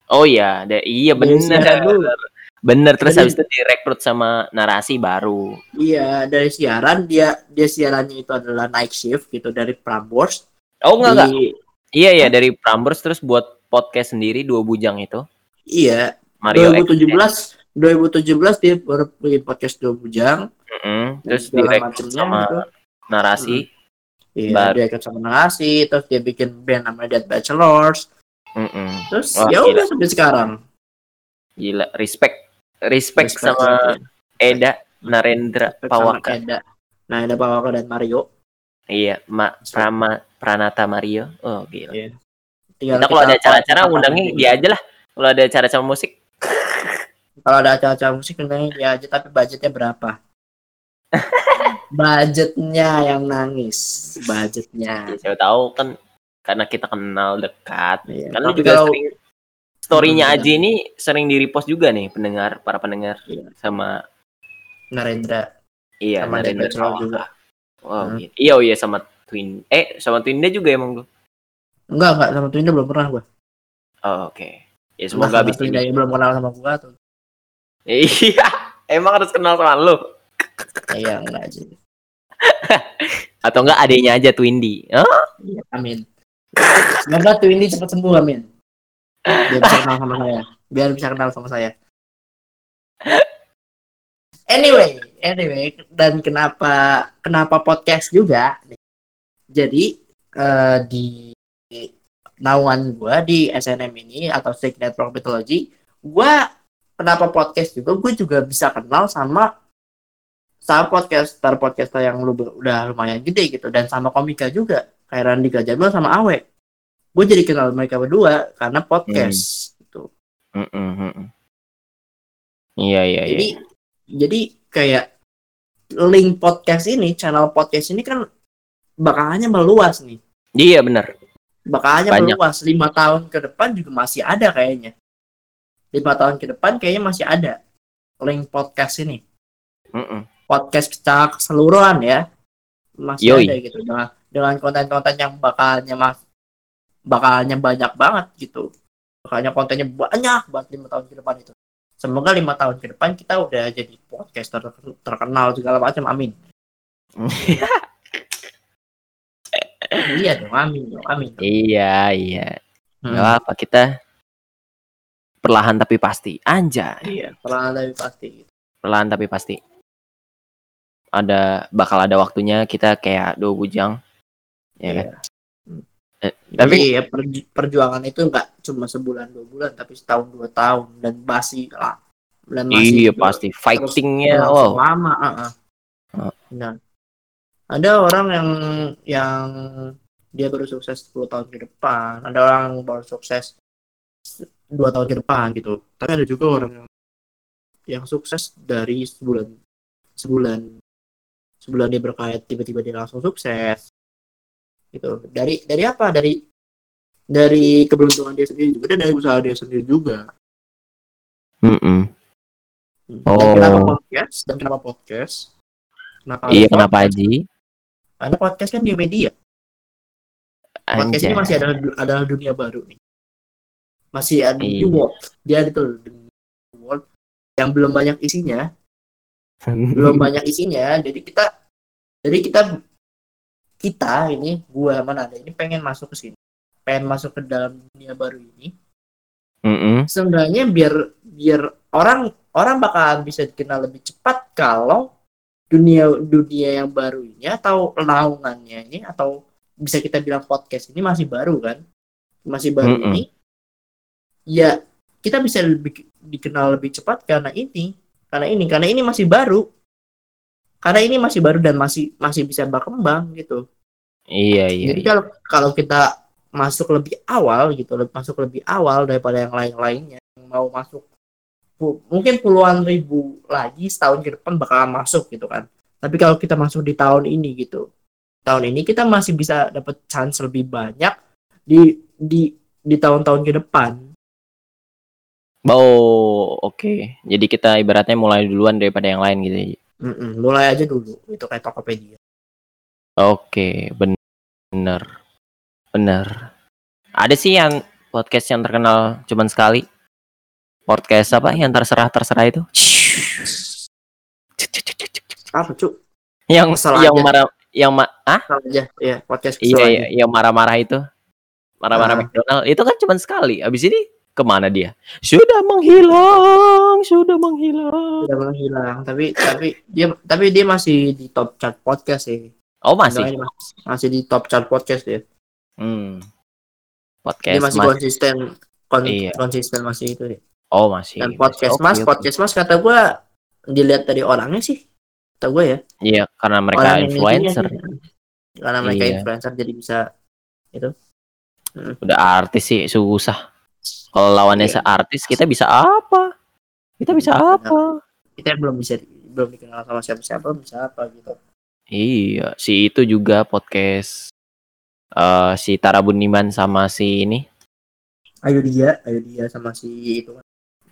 Oh iya, da- iya Dari siaran bener. dulu. Bener terus habis itu direkrut sama narasi baru. Iya, dari siaran dia dia siarannya itu adalah night shift gitu dari Prambors. Oh enggak enggak. Di- Iya iya dari Prambors terus buat podcast sendiri dua bujang itu. Iya, Mario X. 2017 2017 dia baru bikin podcast dua bujang Mm-mm, terus segala direkrut macamnya sama gitu. narasi. Iya, dia ikut sama narasi, terus dia bikin band namanya Dead Bachelors. Mm-mm. Terus Wah, ya udah sampai sekarang. Gila, respect respect, Respect sama Eda Narendra respect Pawaka. Eda. Nah, ada Pawaka dan Mario. Iya, Ma, Prama Pranata Mario. Oh, gila. Iya. Tinggal Kita kalau ada acara-acara kita- undangnya dia aja lah. Kalau ada acara-acara musik. Kalau ada acara-acara musik undangnya dia aja tapi budgetnya berapa? budgetnya yang nangis, budgetnya. Ya, siapa tahu kan karena kita kenal dekat. Iya, Kan tapi juga kalau- sering story-nya Hmm, Aji ini sering di repost juga nih pendengar, para pendengar Iya. sama Narendra iya sama Narendra Pawaka. juga. Wow, Hmm. gitu. Iya, oh iya sama Twin. Eh, sama Twinda juga emang gua. Enggak, enggak sama Twinda belum pernah gua. Oh, oke. Ya semoga habis ini. yang belum kenal sama gua tuh. Iya, emang harus kenal sama lu. Iya, enggak aja. Atau enggak adanya aja Twindy. Oh, Iya, amin. Semoga Twindy cepat sembuh, amin. Biar bisa kenal sama saya. Biar bisa kenal sama saya. Anyway, anyway, dan kenapa kenapa podcast juga? Jadi eh, di naungan gua di SNM ini atau Snake Network Mythology, gua kenapa podcast juga? Gue juga bisa kenal sama sama podcaster podcaster yang lu udah lumayan gede gitu dan sama komika juga kayak Randy Gajabel sama Awe. Gue jadi kenal mereka berdua karena podcast gitu. Mm, mm, mm, mm. Iya, iya, iya. Jadi jadi kayak link podcast ini, channel podcast ini kan bakalannya meluas nih. Iya, benar. Bakalannya Banyak. meluas. Lima tahun ke depan juga masih ada kayaknya. Lima tahun ke depan kayaknya masih ada link podcast ini. Mm-mm. Podcast secara keseluruhan ya masih Yoi. ada gitu dengan dengan konten-konten yang bakalnya mas bakalnya banyak banget gitu. Bakalnya kontennya banyak banget lima tahun ke depan itu. Semoga lima tahun ke depan kita udah jadi podcaster ter- terkenal segala macam. Amin. iya dong, amin dong, amin. dong. iya, iya. Hmm. Gak apa kita perlahan tapi pasti. Anjay. Iya, perlahan tapi pasti. Perlahan tapi pasti. Ada bakal ada waktunya kita kayak dua bujang. Ya kan? Iya. Eh, Tapi tapi ya perju- perjuangan itu nggak cuma sebulan dua bulan, tapi setahun dua tahun dan masih lah. Dan iya juga pasti fightingnya wow. lama. uh-uh. Uh. Nah, ada orang yang yang dia baru sukses 10 tahun ke depan, ada orang yang baru sukses dua tahun ke depan gitu. Tapi ada juga orang yang yang sukses dari sebulan sebulan sebulan dia berkait tiba-tiba dia langsung sukses gitu dari dari apa dari dari keberuntungan dia sendiri juga dan dari usaha dia sendiri juga Mm-mm. dan Oh. kenapa podcast dan kenapa podcast kenapa Iya kenapa? Aji? Karena podcast kan dia media. Podcast ini masih adalah adalah dunia baru nih. Masih ada Iya. new world. Dia itu world. Yang belum banyak isinya. Belum banyak isinya. Jadi kita jadi kita kita ini gua mana ada ini pengen masuk ke sini. Pengen masuk ke dalam dunia baru ini. Mm-mm. seenggaknya biar biar orang orang bakal bisa dikenal lebih cepat kalau dunia dunia yang baru ini atau naungannya ini atau bisa kita bilang podcast ini masih baru kan masih baru Mm-mm. ini ya kita bisa lebih dikenal lebih cepat karena ini karena ini karena ini masih baru karena ini masih baru dan masih masih bisa berkembang gitu Iya iya. jadi iya. kalau kalau kita masuk lebih awal gitu masuk lebih awal daripada yang lain lainnya yang mau masuk mungkin puluhan ribu lagi setahun ke depan bakalan masuk gitu kan tapi kalau kita masuk di tahun ini gitu tahun ini kita masih bisa dapat chance lebih banyak di di di tahun-tahun ke depan Oh, oke. Jadi kita ibaratnya mulai duluan daripada yang lain gitu. ya. Mm-mm, mulai aja dulu itu kayak Tokopedia Oke, ben- bener. Bener. Ada sih yang podcast yang terkenal cuman sekali. Podcast apa yang terserah-terserah itu? apa cuk Yang Kesel yang aja. marah yang ma ah? Aja ya podcast Iya, kesel iya, yang marah-marah itu. Marah-marah Ah. McDonald itu kan cuman sekali. Abis ini ke mana dia? Sudah menghilang, sudah menghilang. udah menghilang tapi tapi dia tapi dia masih di top chart podcast sih Oh masih. Masih, masih di top chart podcast ya Hmm. dia Podcast masih mas. konsisten kon- Iya. konsisten masih itu ya. Oh masih. dan masih. podcast Oke, mas oke. podcast mas kata gua dilihat dari orangnya sih kata gua ya Iya, karena mereka orang influencer. ngisinya sih. karena mereka Iya. influencer jadi bisa Udah artis sih susah. Kalau lawannya Iya. seartis kita bisa apa? Kita bisa Benar. apa? kita belum bisa belum dikenal sama siapa-siapa bisa apa gitu Iya, si itu juga podcast eh si Tara Buniman sama si ini. ayo dia ayo dia sama si itu kan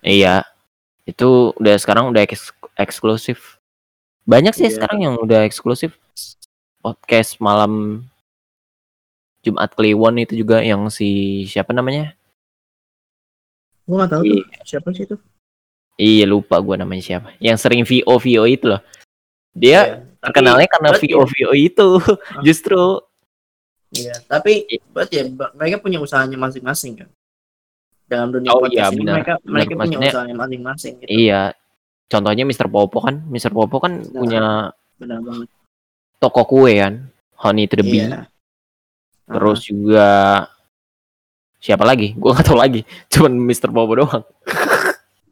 Iya. Itu udah sekarang udah eks- eksklusif. Banyak sih Iya. sekarang yang udah eksklusif. Podcast malam Jumat Kliwon itu juga yang si siapa namanya? gua nggak tahu tuh siapa sih itu Iya lupa gua namanya siapa. Yang sering VO VO itu loh. Dia tapi- terkenalnya karena VO VO itu justru. Iya, tapi berarti ya mereka punya usahanya masing-masing kan. Dalam dunia Oh, podcast iya, ini benar. mereka Benar, mereka punya maksudnya- usahanya masing-masing gitu. Iya. Contohnya Mr. Popo kan. Mr. Popo kan Nah. punya Benar banget. toko kue kan. Honey to the Bee. Iya. Terus juga siapa lagi? Gua nggak tahu lagi. Cuman Mr. Popo doang.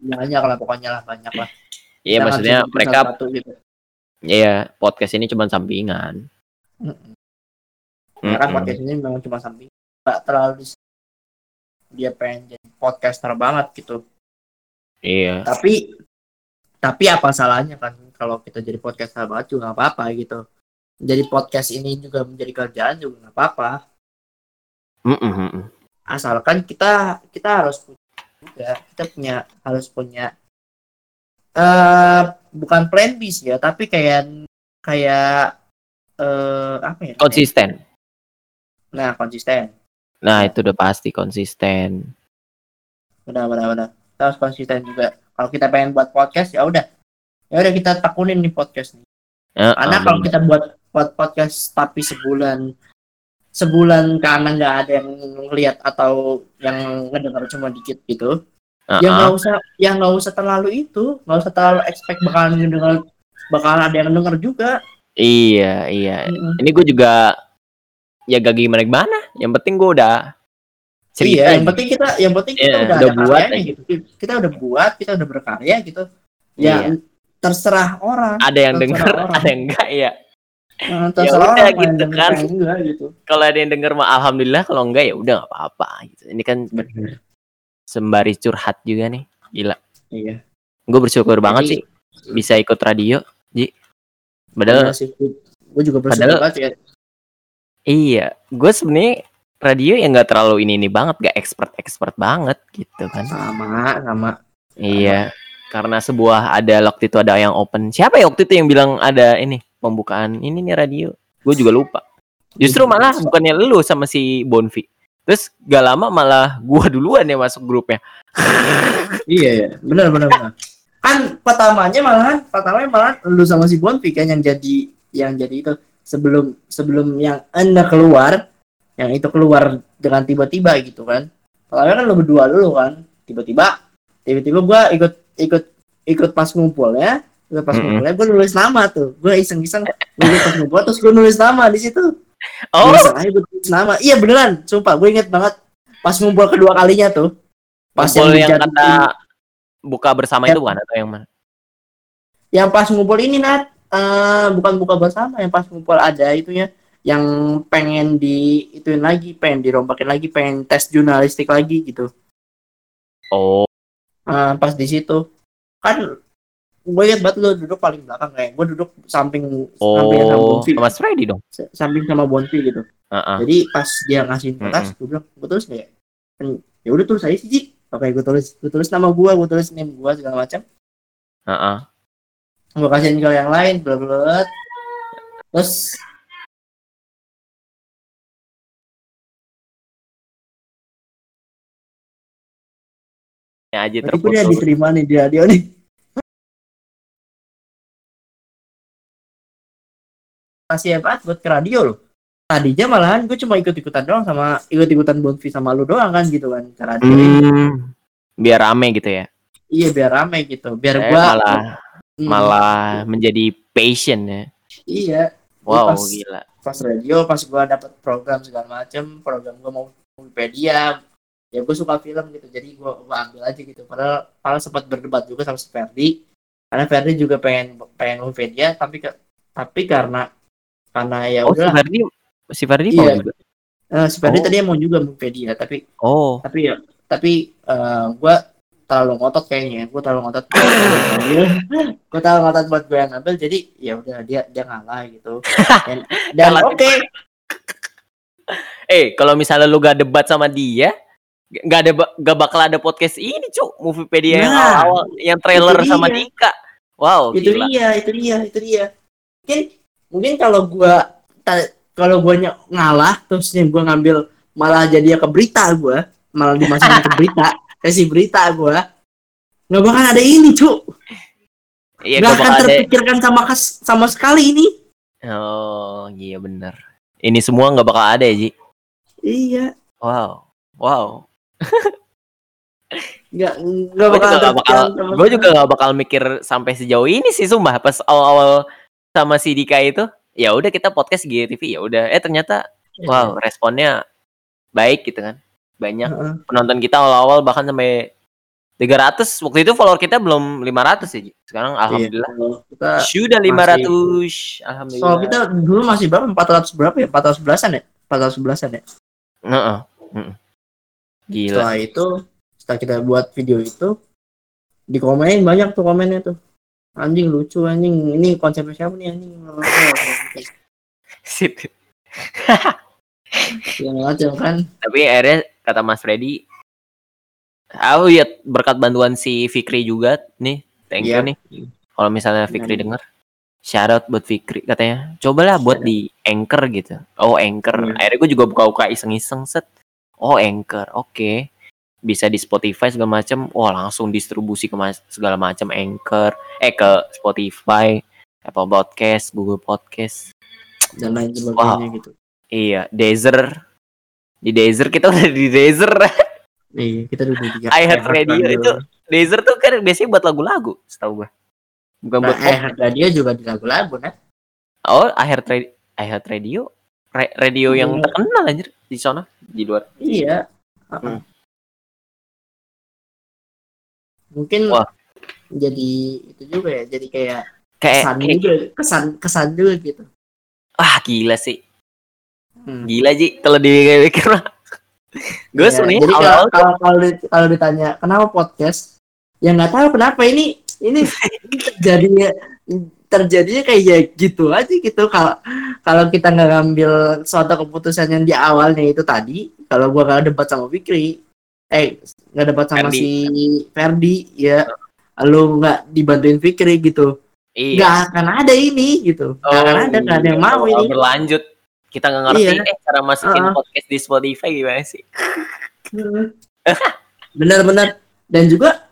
Banyak lah pokoknya lah banyak lah. Iya maksudnya mereka satu-satu gitu. Iya, podcast ini cuma sampingan. Mm-mm. Ya kan Mm-mm. podcast ini memang cuma samping. Nggak terlalu dia pengen jadi podcaster banget gitu. Iya. Tapi tapi apa salahnya kan kalau kita jadi podcaster banget juga nggak apa-apa gitu. Jadi podcast ini juga menjadi kerjaan juga nggak apa-apa. Mm-mm, mm-mm. asalkan kita kita harus punya juga kita punya harus punya eh bukan plan B sih ya tapi kayak kayak eh apa ya Konsisten. nah konsisten Nah, itu udah pasti konsisten. benar benar benar. Kita harus konsisten juga. Kalau kita pengen buat podcast ya udah. Ya udah kita tekunin nih podcast nih. Eh, karena eh, kalau kita buat buat podcast tapi sebulan sebulan karena nggak ada yang ngeliat atau yang ngedengar cuma dikit gitu Eh, ya nggak usah ya nggak usah terlalu itu. Nggak usah terlalu expect bakalan denger bakalan ada yang denger juga. Iya, iya. Mm-mm. Ini gue juga ya gak gimana gimana. Yang penting gue udah cerita. iya yang penting kita yang penting kita Iya, udah, udah ada buat karyanya aja. gitu kita udah buat kita udah berkarya gitu ya Iya. terserah orang ada yang orang. ada yang enggak ya. Terserah udah orang mau yang gitu kan. enggak gitu Kalau ada yang denger mah alhamdulillah, kalau enggak ya udah nggak apa-apa gitu. Ini kan benar sembari curhat juga nih. Gila. iya Gue bersyukur banget Jadi- sih bisa ikut radio, Ji. Padahal Iya gue juga bersyukur Padahal- banget ya iya, gue sebenarnya radio yang nggak terlalu ini ini banget, gak expert expert banget gitu kan. sama sama Iya, karena sebuah ada waktu itu ada yang open. Siapa ya waktu itu yang bilang ada ini pembukaan ini nih radio? Gue juga lupa. Justru malah bukannya lu sama si Bonfi. Terus gak lama malah gua duluan yang masuk grupnya. Iya, iya. benar benar benar. Kan pertamanya malahan pertamanya malahan lu sama si Bonfi kan yang jadi yang jadi itu sebelum sebelum yang anda keluar yang itu keluar dengan tiba-tiba gitu kan. Pertamanya kan lu berdua dulu kan. Tiba-tiba tiba-tiba gua ikut ikut ikut pas ngumpul ya. Ikut pas Mm-mm. ngumpulnya gua nulis nama tuh. Gua iseng-iseng gua ikut pas ngumpul terus gua nulis nama di situ. Oh, iseng aja gua tulis nama. Iya beneran, sumpah gue inget banget pas ngumpul kedua kalinya tuh. pas Kumpul yang dijadiin- kata buka bersama Ya. itu bukan atau yang mana? yang pas ngumpul ini Nat eh, bukan buka bersama yang pas ngumpul ada itunya yang pengen di ituin lagi pengen dirombakin lagi pengen tes jurnalistik lagi gitu. Oh, Eh, pas di situ. Kan gue liat banget lo duduk paling belakang kayak gue duduk samping samping sama oh, Bonfi Freddy dong. samping sama Bonfi gitu. Heeh. jadi pas dia ngasih kertas gue bilang gue tulis kayak ya? Udah tulis aja sih Ji. Oke gue tulis gue tulis nama gue gue tulis name gue segala macam. Heeh. Gue kasihin ke yang lain belet terus Ya aja gue dia terputus. diterima nih dia dia nih masih hebat buat ke radio loh tadinya malahan gue cuma ikut-ikutan doang sama ikut-ikutan Bonfi sama lu doang kan gitu kan ke radio. Hmm, biar rame gitu ya. iya biar rame gitu biar Eh, gua malah Hmm, malah menjadi passion ya. iya Wow, pas- gila. pas radio pas gua dapat program segala macem program gua mau Wikipedia ya gue suka film gitu jadi gua, gua ambil aja gitu padahal padahal sempat berdebat juga sama si Ferdi karena Ferdi juga pengen pengen Wikipedia tapi ke- tapi karena karena ya Oh, si udah Ferdi, si Ferdi mau Iya. juga. si Ferdi Oh. tadi mau juga Wikipedia tapi Oh, tapi ya tapi eh, gua terlalu ngotot kayaknya gue terlalu ngotot buat gue gue terlalu ngotot buat gue yang ngambil jadi ya udah dia dia ngalah gitu dan, dan oke eh kalau misalnya lu gak debat sama dia, gak ada gak bakal ada podcast ini, Cuk. Moviepedia yang Nah, awal-awal yang trailer sama dia. Dika. Wow, itu gila. dia itu dia itu dia mungkin mungkin kalau gua ta- kalau gua ny- ngalah terus nih gua ngambil malah jadi ke berita gua malah dimasukin ke berita kasih berita gua nggak bakal ada ini cuk Iya, nggak gak akan bakal ada. terpikirkan sama sama sekali ini Oh, iya bener. Ini semua gak bakal ada ya, Ji. iya Wow. Wow. nggak nggak Gue bakal gak bakal, terpikirkan gue juga gak bakal mikir sampai sejauh ini sih, sumpah. Pas awal-awal sama si Dika itu, ya udah kita podcast GTV, ya udah. Eh ternyata, Iya. wow, responnya baik gitu kan. Banyak Heeh. penonton kita awal-awal bahkan sampai 300 waktu itu follower kita belum 500 ya sekarang alhamdulillah. Iya, kita sudah 500 alhamdulillah. Soal kita dulu masih berapa? 400 berapa ya? 400 belasan ya? 400 belasan ya? Heeh. Heeh. gila. Setelah itu setelah kita buat video itu dikomenin banyak tuh komennya tuh. Anjing lucu anjing. Ini konsepnya siapa nih anjing? Sip. yang macam kan. Tapi akhirnya kata Mas Freddy. Aku lihat berkat bantuan si Fikri juga nih. Thank you Iya. nih. Kalau misalnya Fikri Hmm. denger shout out buat Fikri katanya. Cobalah buat di Anchor gitu. Oh Anchor. Hmm. akhirnya gue juga buka-buka iseng-iseng set. Oh Anchor. Oke. Bisa di Spotify segala macam wah langsung distribusi ke segala macam Anchor. Eh ke Spotify Apple Podcast Google Podcast. Dan lain sebagainya gitu. Iya. Deezer di Deezer kita udah di Deezer iya kita dulu tiga I Heart Radio itu Deezer tuh kan biasanya buat lagu-lagu setahu gue bukan nah, buat eh radio juga di lagu-lagu nah oh I Heart Radio I Heart Radio? Ra- radio yang Iya. terkenal anjir di sana di luar. Iya. Hmm. mungkin Wah. jadi itu juga ya jadi kayak kayak, kesan kayak juga kesan kesan juga gitu. Ah gila sih Hmm. gila Ji. Kalau dipikir mah. Gue Iya, sebenarnya kalau kalau kalau kalau ditanya kenapa podcast? Ya nggak tahu kenapa ini ini terjadinya terjadinya kayak ya gitu aja gitu. Kalau kalau kita nggak ngambil suatu keputusan yang di awalnya itu tadi kalau gua nggak debat sama Fikri eh nggak debat sama Ferdi. si Ferdi ya lu nggak dibantuin Fikri gitu. Iya. Nggak akan ada ini gitu. Nggak akan ada nggak ada yang mau kalau ini. berlanjut kita nggak ngerti Iya. eh cara masukin Uh-uh. podcast di Spotify gimana sih? Benar-benar dan juga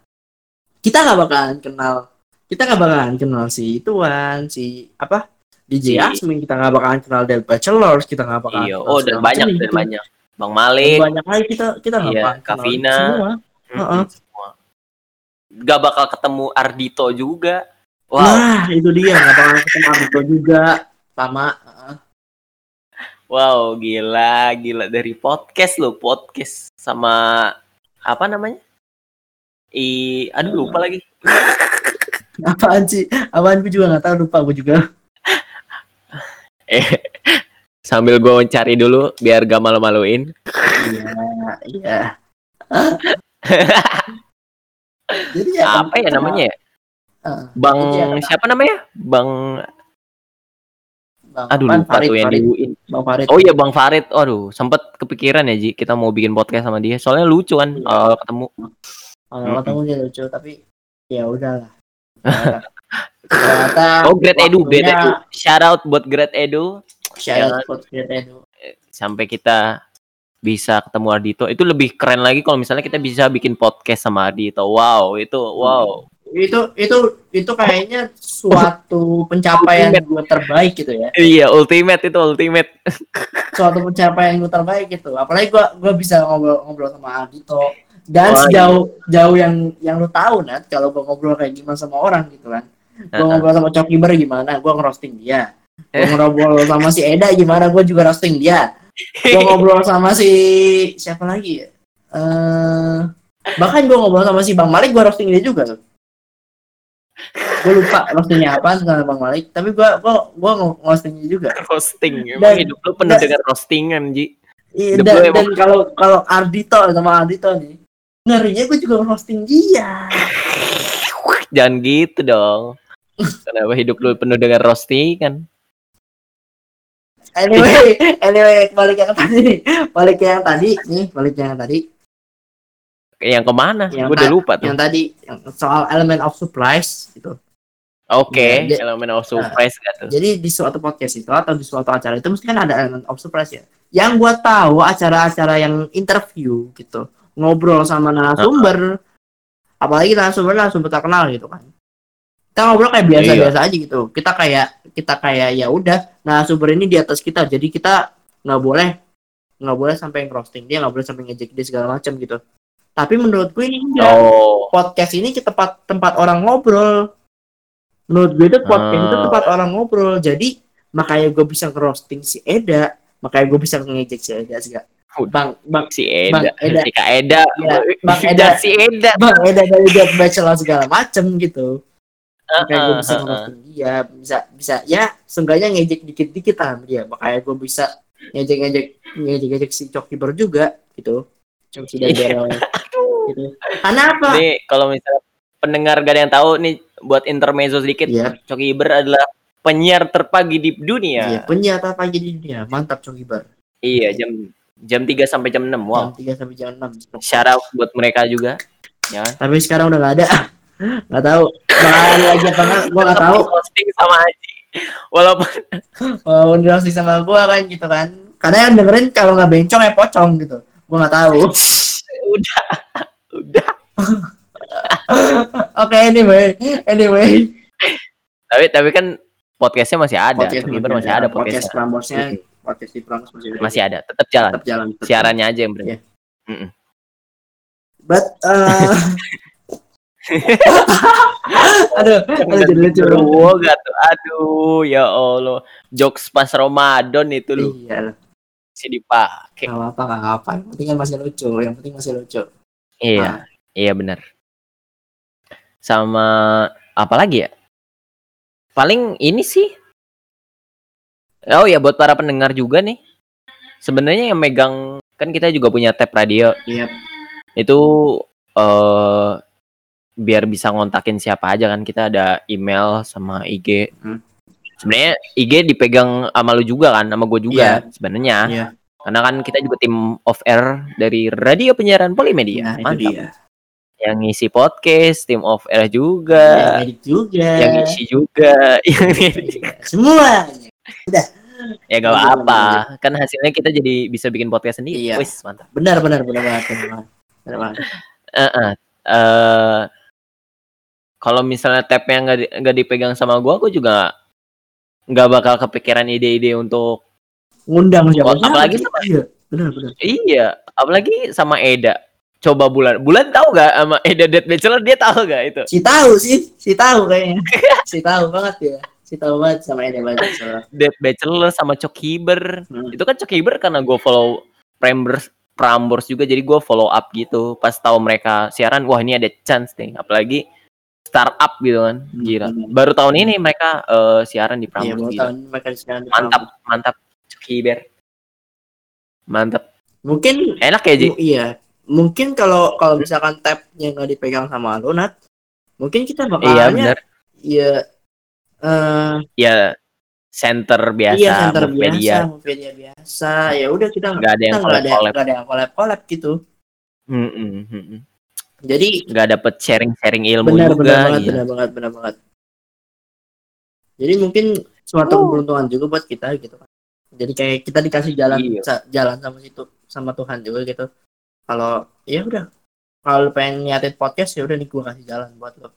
kita nggak bakalan kenal. Kita nggak bakalan kenal si Tuan si apa DJ Si- Asmin kita nggak bakalan kenal Del Bachelors. Kita nggak bakalan iya. oh dan banyak dan gitu. banyak. Bang Dan Malik banyak lagi kita kita nggak Iya, bakalan kenal Kavina. semua. Uh-uh. semua. Gak bakal ketemu Ardito juga. Wow. Nah itu dia. Nggak bakalan ketemu Ardito juga. Sama uh, wow gila gila dari podcast lo podcast sama apa namanya I aduh lupa lagi. Apaan sih? Apaan gue juga nggak tahu lupa gue juga. Eh sambil gue cari dulu biar gak malu-maluin. Iya, iya. Jadi ya Apa ya namanya ya? Heeh. Bang ya, siapa namanya? Bang Bang, aduh apaan? lupa Farid, tuh yang Farid. di. Bang Farid. Oh iya Bang Farid. Aduh, sempet kepikiran ya Ji kita mau bikin podcast sama dia. Soalnya lucu kan Iya. kalau ketemu. Kalau ketemu dia lucu tapi ya udahlah. Ternyata- Oh Great Edu, Great Edu. Shout out buat Great Edu shout out buat Great Edu. sampai kita bisa ketemu Ardito. Itu lebih keren lagi kalau misalnya kita bisa bikin podcast sama Ardito. Wow, itu wow. Itu itu itu kayaknya suatu pencapaian gue terbaik gitu ya. Iya, ultimate itu ultimate. Suatu pencapaian gue terbaik gitu. Apalagi gue gue bisa ngobrol-ngobrol sama Ardito dan Wah, sejauh jauh yang yang lu tahu Nat kalau gue ngobrol kayak gimana sama orang gitu kan. Gue Heeh. ngobrol sama Coki Ber gimana, gue ngerosting dia. Gue ngobrol sama si Eda gimana, gue juga roasting dia. Gue ngobrol sama si siapa lagi ya? Eh, bahkan gue ngobrol sama si Bang Malik, gue roasting dia juga tuh. Gue lupa roastingnya apa sama Bang Malik, tapi gue gue gue dia juga. roasting. Emang Dan- hidup lu penuh dan- dengan roastingan, Ji. Iya, dan, dan kalau kalau Ardito sama Ardito nih, ngerinya gue juga roasting dia. Jangan gitu dong. Kenapa hidup lu penuh dengan roastingan? Anyway, anyway, balik yang tadi balik yang tadi nih, balik yang tadi. Yang ke mana? Yang Gue udah lupa tuh. yang tadi yang soal element of surprise gitu. Oke, Ya, dia- elemen of surprise gak tuh? Jadi di suatu podcast itu atau di suatu acara itu mesti kan ada element of surprise ya. Yang gua tahu acara-acara yang interview gitu, ngobrol sama narasumber, apalagi narasumber narasumber terkenal gitu kan. Kita ngobrol kayak biasa-biasa aja gitu. Kita kayak kita kayak ya udah narasumber ini di atas kita, jadi kita nggak boleh nggak boleh sampai roasting dia, nggak boleh sampai ngejek dia segala macam gitu. Tapi menurut gue ini enggak Oh, podcast ini ke tempat tempat orang ngobrol. Menurut gue itu podcast itu Ah. tempat orang ngobrol. Jadi makanya gue bisa ngerosting si Eda, makanya gue bisa ngejek si Eda juga. Bang, bang, si Bang Eda, Eda. si Kak Eda, Ya, Bang Eda. si Eda. bang Eda dari Dead Bachelor segala macem gitu. Makanya gue bisa Ah, ah, ah. ngerosting dia, bisa bisa ya seenggaknya ngejek dikit-dikit lah sama dia. Makanya gue bisa ngejek-ngejek ngejek-ngejek si Coki Ber juga gitu. Coki dan Iya. Gitu. Kenapa? Nih kalau misalnya pendengar gak ada yang tahu nih buat intermezzo sedikit, Iya. Coki Iber adalah penyiar terpagi di Iya, dunia. penyiar pagi di dunia. Mantap Coki Ber. Iya, jam jam 3 sampai jam 6. Wow. Jam 3 sampai jam 6. Shout out buat mereka juga. Ya kan? Tapi sekarang udah gak ada. Gak tahu. Bakalan lagi apa enggak, gua gak tahu. Posting sama Aji. Walaupun Walaupun dirosting sama gua kan gitu kan. Karena yang dengerin kalau nggak bencong ya pocong gitu. Gua nggak tahu. udah udah Oke, anyway. Anyway. tapi tapi kan podcastnya masih ada Podcast masih ada podcast podcastnya Prambosnya, Mm. podcast di Prambos masih ada. masih ada tetap jalan tetap jalan. tetap siarannya aja yang berarti Iya. But uh, aduh, aduh jadi lucu. Aduh ya Allah jokes pas Ramadan itu lu Iya, sih dipakai nggak apa-apa, nggak apa-apa. Yang penting kan masih lucu. Yang penting masih lucu. iya iya benar sama apa lagi ya paling ini sih oh ya buat para pendengar juga nih sebenarnya yang megang kan kita juga punya tab radio Iya. itu eh biar bisa ngontakin siapa aja kan kita ada email sama IG. Hmm. Sebenarnya IG dipegang sama lu juga kan, sama gue juga sebenarnya. Iya. Karena kan kita juga tim off air dari radio penyiaran Polimedia. Nah, itu Mantap. dia. Yang ngisi podcast, tim off air Yang juga, edit juga. yang ngisi juga, yang. Iya, Semuanya. ya gak apa-apa. Kan hasilnya kita jadi bisa bikin podcast sendiri. Iya. Wis, mantap. Benar, benar, benar banget. Benar banget. Eh, eh. Eh, kalau misalnya tabnya nggak di- nggak dipegang sama gua, gua juga nggak bakal kepikiran ide-ide untuk Ngundang siapa? Oh, apalagi sama- Iya, benar, benar. iya, apalagi sama Eda. Coba bulan, bulan tahu gak sama Eda Dead Bachelor dia tahu gak itu? Si tahu sih, si tahu kayaknya. si tahu banget ya. Si tahu banget sama banget. soalnya. Dead Bachelor sama Cokiber. Hmm. Itu kan Cokiber karena gua follow members Prambors juga jadi gue follow up gitu pas tahu mereka siaran wah ini ada chance nih apalagi startup gitu kan gila Hmm. baru tahun ini mereka eh, siaran di Iya, Prambors mau gila. tahun mereka sekarang di mantap Prambors. mantap kiber mantap Mungkin enak ya Ji iya. Mungkin kalau kalau misalkan tabnya nggak dipegang sama lu, Nat, mungkin kita iya bakalannya benar iya eh ya center biasa iya center Move biasa, media media biasa. Ya udah kita nggak ada yang collab nggak ada yang collab collab gitu. Hmm, hmm. Jadi nggak dapet sharing sharing ilmu benar juga benar banget gila. benar banget benar banget. Jadi mungkin suatu Oh. keberuntungan juga buat kita gitu kan. Jadi kayak kita dikasih jalan Iya. sa- jalan sama situ sama Tuhan juga gitu. Kalau ya udah kalau pengen niatin podcast ya udah nih gua kasih jalan buat lo.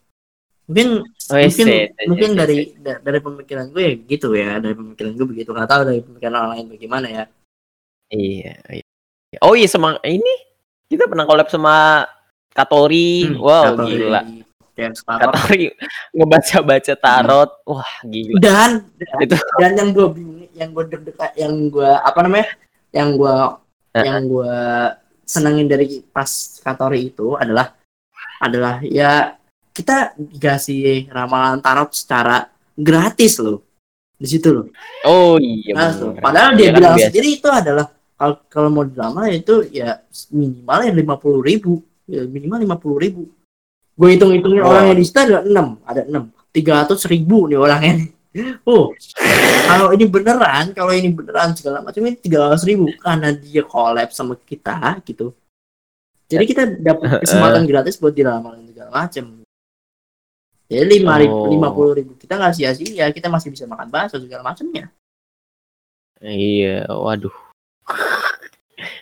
Mungkin Wes, mungkin set, set, mungkin set, dari set. da- dari pemikiran gue ya gitu ya dari pemikiran gue begitu nggak tahu dari pemikiran orang lain bagaimana ya iya, iya. oh iya sama ini kita pernah collab sama Katori Hmm, wow atau gila Tarot. Katori ngebaca baca tarot wah gila dan Itu. dan yang gue bingung yang gue deg-degan yang gue apa namanya yang gue Eh, yang gue senengin dari pas Katori itu adalah adalah ya kita dikasih ramalan tarot secara gratis loh di situ loh oh iya Nah, bener. padahal dia kan bilang biasa. sendiri itu adalah kalau kalau mau dilamar itu ya minimal yang lima puluh ribu ya, minimal lima puluh ribu. Gue hitung hitungin Wah. orangnya di situ ada enam. Ada enam. tiga ratus ribu nih orangnya. Oh kalau ini beneran kalau ini beneran segala macam ini tiga ratus ribu karena dia collab sama kita gitu. Jadi kita dapat kesempatan gratis buat dilamar segala macam. Jadi lima ribu Oh. lima puluh ribu kita nggak sia-sia kita masih bisa makan bakso segala macamnya. Iya waduh.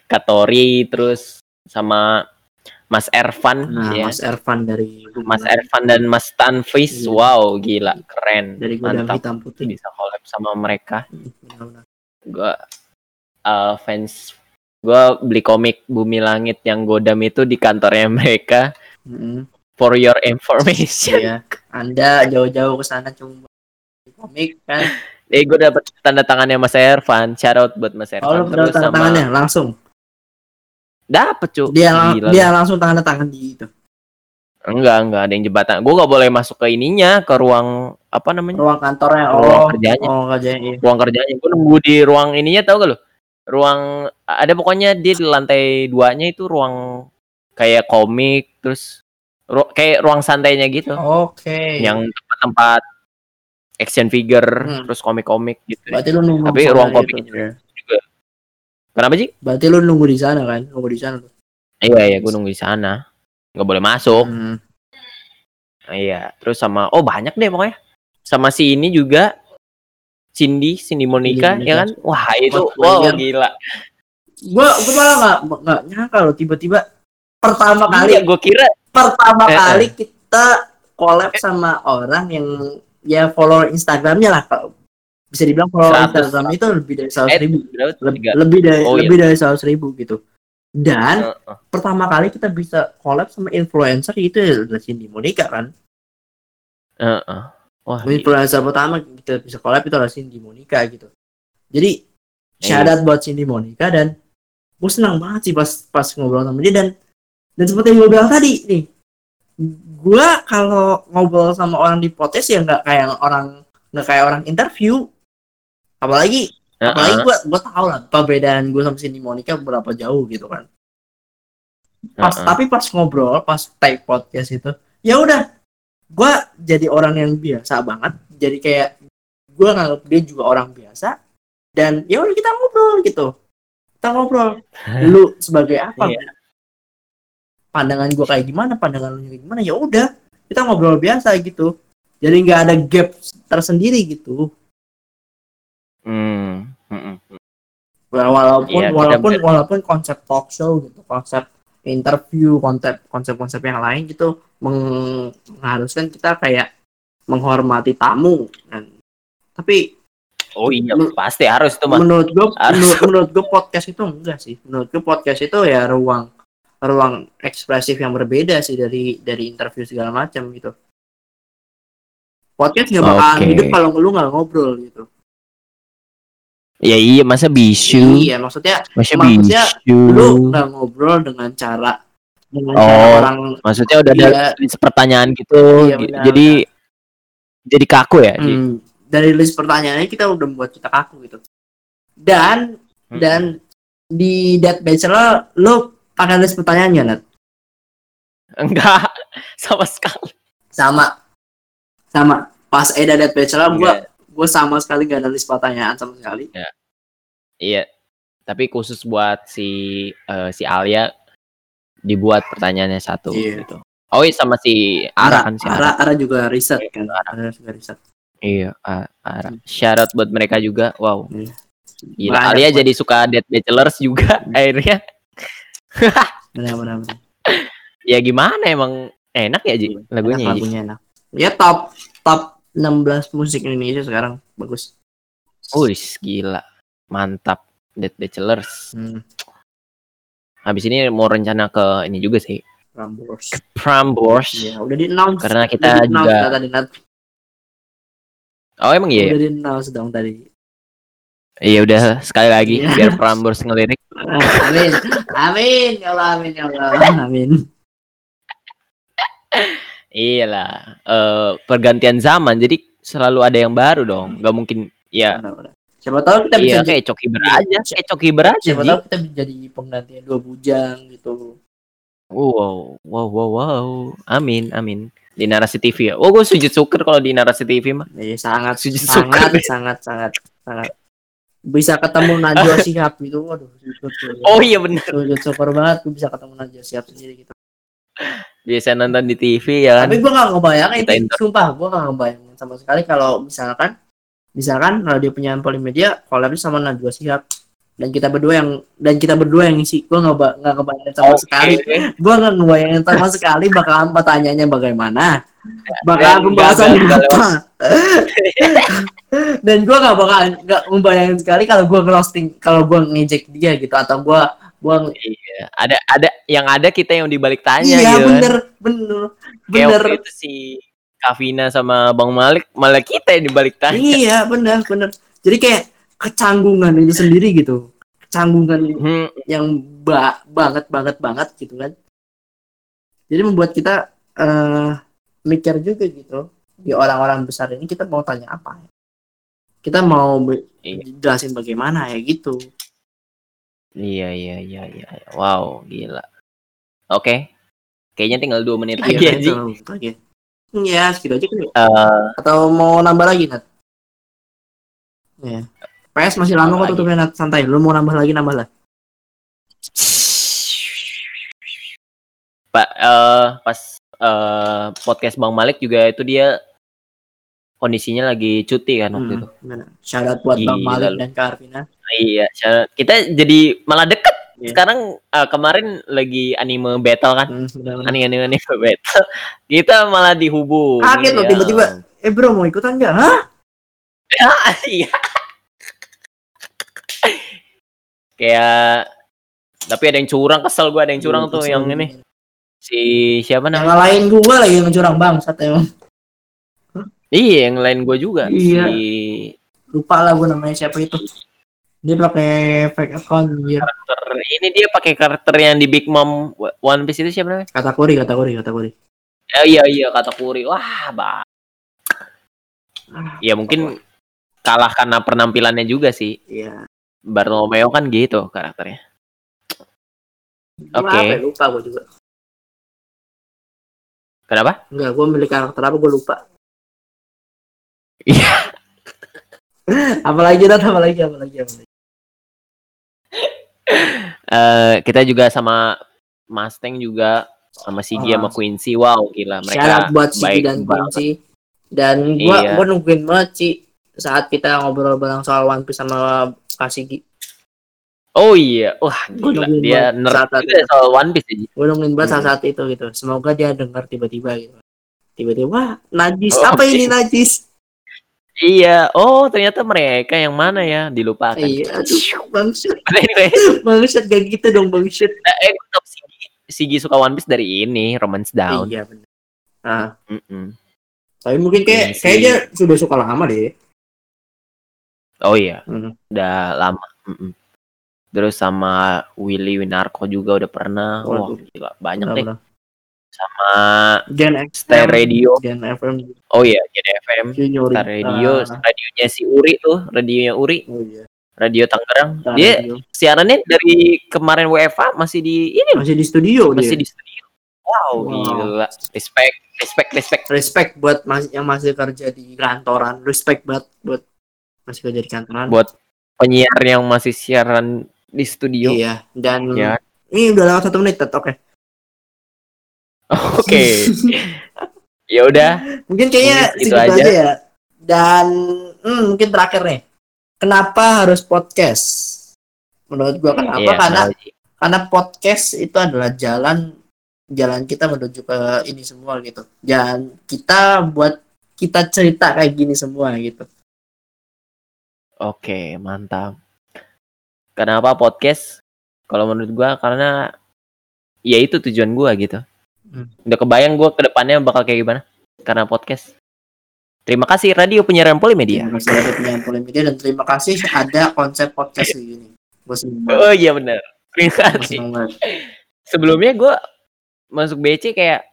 Katori terus sama Mas Ervan. Nah ya Mas Ervan dari Mas Ervan dan Mas Tanfis. Iya. wow gila keren. Dari mantap. Hitam Putih. Bisa collab sama mereka. Gua uh, fans gua beli komik Bumi Langit yang Godam itu di kantornya mereka. Mm-mm. for your information. Iya. Anda jauh-jauh ke sana cuma komik kan? Eh gue dapet tanda tangannya Mas Ervan, shout out buat Mas kalau Ervan. oh, tanda terus tangannya? Langsung dapet cu. dia lang- Gila. dia langsung tanda tangan di itu Enggak, enggak ada yang jembatan. Gue gak boleh masuk ke ininya, ke ruang apa namanya? ruang kantornya oh Ruang kerjanya. oh kerjanya iya. Ruang kerjanya. Gue nunggu di ruang ininya tau gak lo? Ruang ada pokoknya dia di lantai duanya itu ruang kayak komik terus ru- kayak ruang santainya gitu. oke yang tempat-tempat action figure Hmm. terus komik-komik gitu. berarti lu nunggu Tapi ruang komiknya juga. Kenapa sih? berarti lu nunggu di sana kan nunggu di sana tuh Iya iya gue nunggu di sana. Nggak boleh masuk. Hmm. Iya. Terus sama oh banyak deh pokoknya. Sama si ini juga Cindy, Cindy Monica, Cindy ya kan? Wah, itu wow gila. gua gua malah nggak nggak nyangka loh tiba-tiba pertama kali Iya, gue kira pertama Eh, eh. kali kita collab sama orang yang ya follow Instagramnya lah bisa dibilang 100. Instagram itu lebih dari seratus eh, ribu lebih dari Oh, iya. lebih dari seratus ribu gitu dan Heeh. pertama kali kita bisa collab sama influencer itu adalah Cindy Monica kan Heeh. Wah, gila. influencer pertama kita bisa collab itu adalah Cindy Monica gitu jadi Iya. syarat buat Cindy Monica dan gue senang banget sih pas pas ngobrol sama dia dan dan seperti yang gue bilang tadi nih gue kalau ngobrol sama orang di podcast ya nggak kayak orang nggak kayak orang interview apalagi apalagi Heeh. gue gue tahu lah perbedaan gue sama Cindy Monica berapa jauh gitu kan pas Heeh. tapi pas ngobrol pas take podcast itu ya udah gue jadi orang yang biasa banget jadi kayak gue nganggap dia juga orang biasa dan ya udah kita ngobrol gitu kita ngobrol lu sebagai apa Iya. pandangan gue kayak gimana pandangan lu kayak gimana ya udah kita ngobrol biasa gitu jadi nggak ada gap tersendiri gitu Hmm. Mm-mm. Wala- walaupun Iya, kita walaupun ber- walaupun konsep talk show gitu konsep interview konsep konsep-konsep yang lain gitu meng- mengharuskan kita kayak menghormati tamu kan tapi Oh iya, Men- pasti harus tuh mah. menurut gue menurut, menurut gue podcast itu enggak sih menurut gue podcast itu ya ruang ruang ekspresif yang berbeda sih dari dari interview segala macam gitu podcast nggak bakalan Oke. hidup kalau lu nggak ngobrol gitu Ya iya masa bisu? Iya, maksudnya Masa maksudnya bisu? lu nggak ngobrol dengan cara dengan cara Oh, orang Maksudnya udah ada Iya. list pertanyaan gitu. Iya, benar, jadi jadi kaku ya? Hmm, dari list pertanyaannya kita udah membuat kita kaku gitu. Dan Hmm. dan di Dead Bachelor lu pakai list pertanyaannya Nat? Enggak sama sekali. Sama sama pas Eda Dead Bachelor gua Gua sama sekali gak ada list pertanyaan sama sekali. Iya. Tapi khusus buat si eh, si Alia dibuat pertanyaannya satu Iya. gitu. Oh iya sama si Ara kan si Ara. Ara, Ara juga riset kan. Ara juga riset. Iya, A- Ara. Shout out buat mereka juga. Wow. Iya. Gila, Banyak Alia buat- jadi suka Dead Bachelors juga akhirnya. Benar benar. benar. Ya gimana emang enak ya Ji lagunya Enak ya, lagunya enak. Ya top top 16 musik Indonesia sekarang bagus. Wih, gila. Mantap. Dead Bachelors. Hmm. Habis ini mau rencana ke ini juga sih. Prambors. Prambors. Iya, udah di announce. Karena Udah kita di-announce juga- tadi. Oh emang iya? Udah di announce dong tadi. Iya udah sekali lagi Iya. biar Prambors ngelirik. amin. Amin ya Allah, amin ya Allah. Amin. Iyalah. eh pergantian zaman jadi selalu ada yang baru dong. Gak mungkin ya. Benar-benar. Siapa tahu kita bisa Iya jadi, kayak Coki Ber aja, kayak Coki Ber aja. siapa tahu kita bisa jadi penggantian dua bujang gitu. Wow, wow, wow, wow. Amin, amin. Di narasi TV ya. Oh, gue sujud syukur kalau di narasi TV mah. Iya, sangat Sujud sangat, syukur. sangat sangat sangat bisa ketemu Najwa Shihab gitu. Waduh, sujud syukur. Oh iya bener. sujud syukur banget gue bisa ketemu Najwa Shihab sendiri gitu. Biasa nonton di TV ya kan. Tapi gue gak ngebayangin, sumpah gue gak ngebayangin sama sekali kalau misalkan, misalkan radio penyiaran Polimedia collab sama Najwa Shihab. Dan kita berdua yang dan kita berdua yang ngisi gue nggak nggak ngebayangin sama Oke. sekali. Gue nggak ngebayangin sama sekali bakalan pertanyaannya bagaimana. Bakalan Dan pembahasannya gagal- gagal apa. dan gue nggak bakalan nggak membayangin sekali kalau gue ngerosting kalau gue ngejek dia gitu atau gue gue Iya, ada ada yang ada kita yang dibalik tanya iya gitu. bener bener Kayak bener waktu itu si Kavina sama Bang Malik malah kita yang dibalik tanya. Iya benar benar. Jadi kayak kecanggungan itu sendiri gitu. Kecanggungan Hmm, yang ba banget banget banget gitu kan. Jadi membuat kita eh mikir juga gitu. Di orang-orang besar ini kita mau tanya apa? Kita mau Iya. jelasin bagaimana ya gitu. Iya iya iya iya. Wow, gila. Oke. Kayaknya tinggal dua menit Iya, lagi kan, aja. itu lagi. Iya, segitu aja kan. ya? Eh, Atau mau nambah lagi, Nat? Iya. PS masih lama kok tutupnya, Nat. Santai. Lu mau nambah lagi, nambah lah. Pak eh pas eh podcast Bang Malik juga itu dia kondisinya lagi cuti kan waktu Hmm, itu. out buat Bang Gila Malik lu. dan Kak Arvina. Iya, syarat- kita jadi malah deket. Iya. Sekarang eh, kemarin lagi anime battle kan. Hmm. Anime anime anime battle. Kita malah dihubung. Kaget loh, tiba-tiba. Eh bro mau ikutan nggak? Hah? Iya. Kayak tapi ada yang curang kesel gua ada yang curang tuh yang ini si siapa Yang namanya? ngalahin gua lagi yang curang bangsat emang. Iya, yang lain gua juga. Iya. Si Lupa lah gua namanya siapa itu. Dia pakai fake account dia. karakter ini dia pakai karakter yang di Big Mom One Piece itu siapa namanya? Kata kuri, kata kuri, kata kuri. Eh, iya iya kata Kuri. Wah, bah. Ya mungkin kalah karena penampilannya juga sih. Iya. Bartolomeo kan gitu karakternya. Oke. Apa ya? Lupa gua juga. Kenapa? Enggak, gua milik karakter apa gua lupa. Iya. apalagi dat apalagi apalagi apalagi. Eh kita juga sama Mustang juga sama Sigi Ah. sama Quincy. Wow, gila mereka buat Sigi dan. Quincy. Dan gua Iya. gua nungguin banget Ci saat kita ngobrol bareng soal One Piece sama Kak Sigi. Oh iya, wah gila nungguin dia nerd saat- juga soal One Piece aja. Gue nungguin banget Hmm. saat itu gitu. Semoga dia dengar tiba-tiba gitu. Tiba-tiba, wah, najis. Oh, Apa oke. ini najis? Iya, oh ternyata mereka yang mana ya dilupakan. Iya, aduh, bangsat. anyway, Bangsat gak gitu dong, bangsat. eh gue Sigi, Sigi suka One Piece dari ini Romance Down. Iya, benar. Nah, Mm-mm. tapi mungkin kayak Iya kayak dia sudah suka lama deh. Oh iya, Hmm. udah lama. Mm-mm. Terus sama Willy Winarko juga udah pernah. Wah, Waduh. gila, banyak deh. Sama Gen Star FM, Radio. Gen FM, Oh iya, Gen FM. Junior. Star Radio, Ah, radionya si Uri tuh, radionya Uri, oh iya. Radio Tangerang. Star Dia Radio. siarannya dari kemarin WFA masih di ini masih di studio masih dia. di studio. Wow, Wow. gila. Respect, respect, respect. Respect buat mas yang masih kerja di kantoran. Respect buat buat masih kerja di kantoran. Buat penyiar yang masih siaran di studio. Iya. Dan Ya. ini udah lewat satu menit, Tet. Oke. Oke. ya udah, Mungkin kayaknya Mungkin gitu segitu aja. aja. ya. Dan hmm, mungkin terakhir nih. Kenapa harus podcast? Menurut gua kenapa? Iya, karena nah, karena podcast itu adalah jalan jalan kita menuju ke ini semua gitu. Jalan kita buat kita cerita kayak gini semua gitu. Oke, mantap. Kenapa podcast? Kalau menurut gua karena ya itu tujuan gua gitu. Hmm. Udah kebayang gua ke depannya bakal kayak gimana karena podcast. Terima kasih Radio Penyiaran Polimedia. Terima kasih ada penyiaran Polimedia dan terima kasih ada konsep podcast ini. Gue banget. Oh iya benar. Terima Gua kasih. Sebelumnya gua masuk BC kayak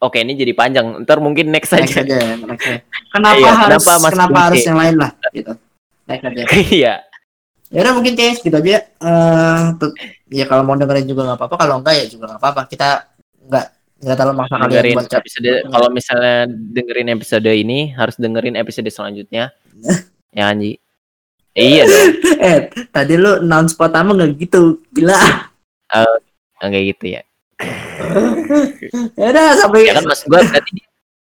Oke, ini jadi panjang. Ntar mungkin next Next aja. aja ya, next aja. Kenapa Iya, harus kenapa kenapa, masuk harus BC? yang lain lah gitu. Next aja. Iya. Ya udah mungkin kayaknya segitu aja. Eh tet- ya kalau mau dengerin juga nggak apa-apa, kalau enggak ya juga nggak apa-apa. Kita nggak nggak terlalu maksa kalian dengerin buat episode kalau misalnya dengerin episode ini harus dengerin episode selanjutnya. ya Anji. Iya dong. Eh, tadi lu announce pertama nggak gitu. Gila. Enggak gitu ya. ya udah sampai Ya kan mas gua berarti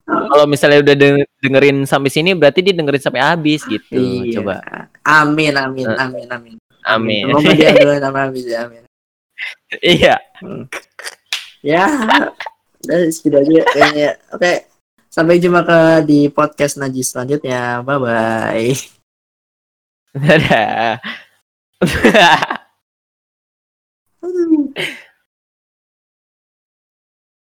kalau misalnya udah deng- dengerin sampai sini berarti dia dengerin sampai habis gitu. Iya. Coba. Amin, amin, Eh. amin, amin. Amin. Semoga dia doain sama habis ya, amin. iya. Ya, udah segitu aja kayaknya. Oke, sampai jumpa ke di podcast Najis selanjutnya. Bye bye. Dadah. Aduh.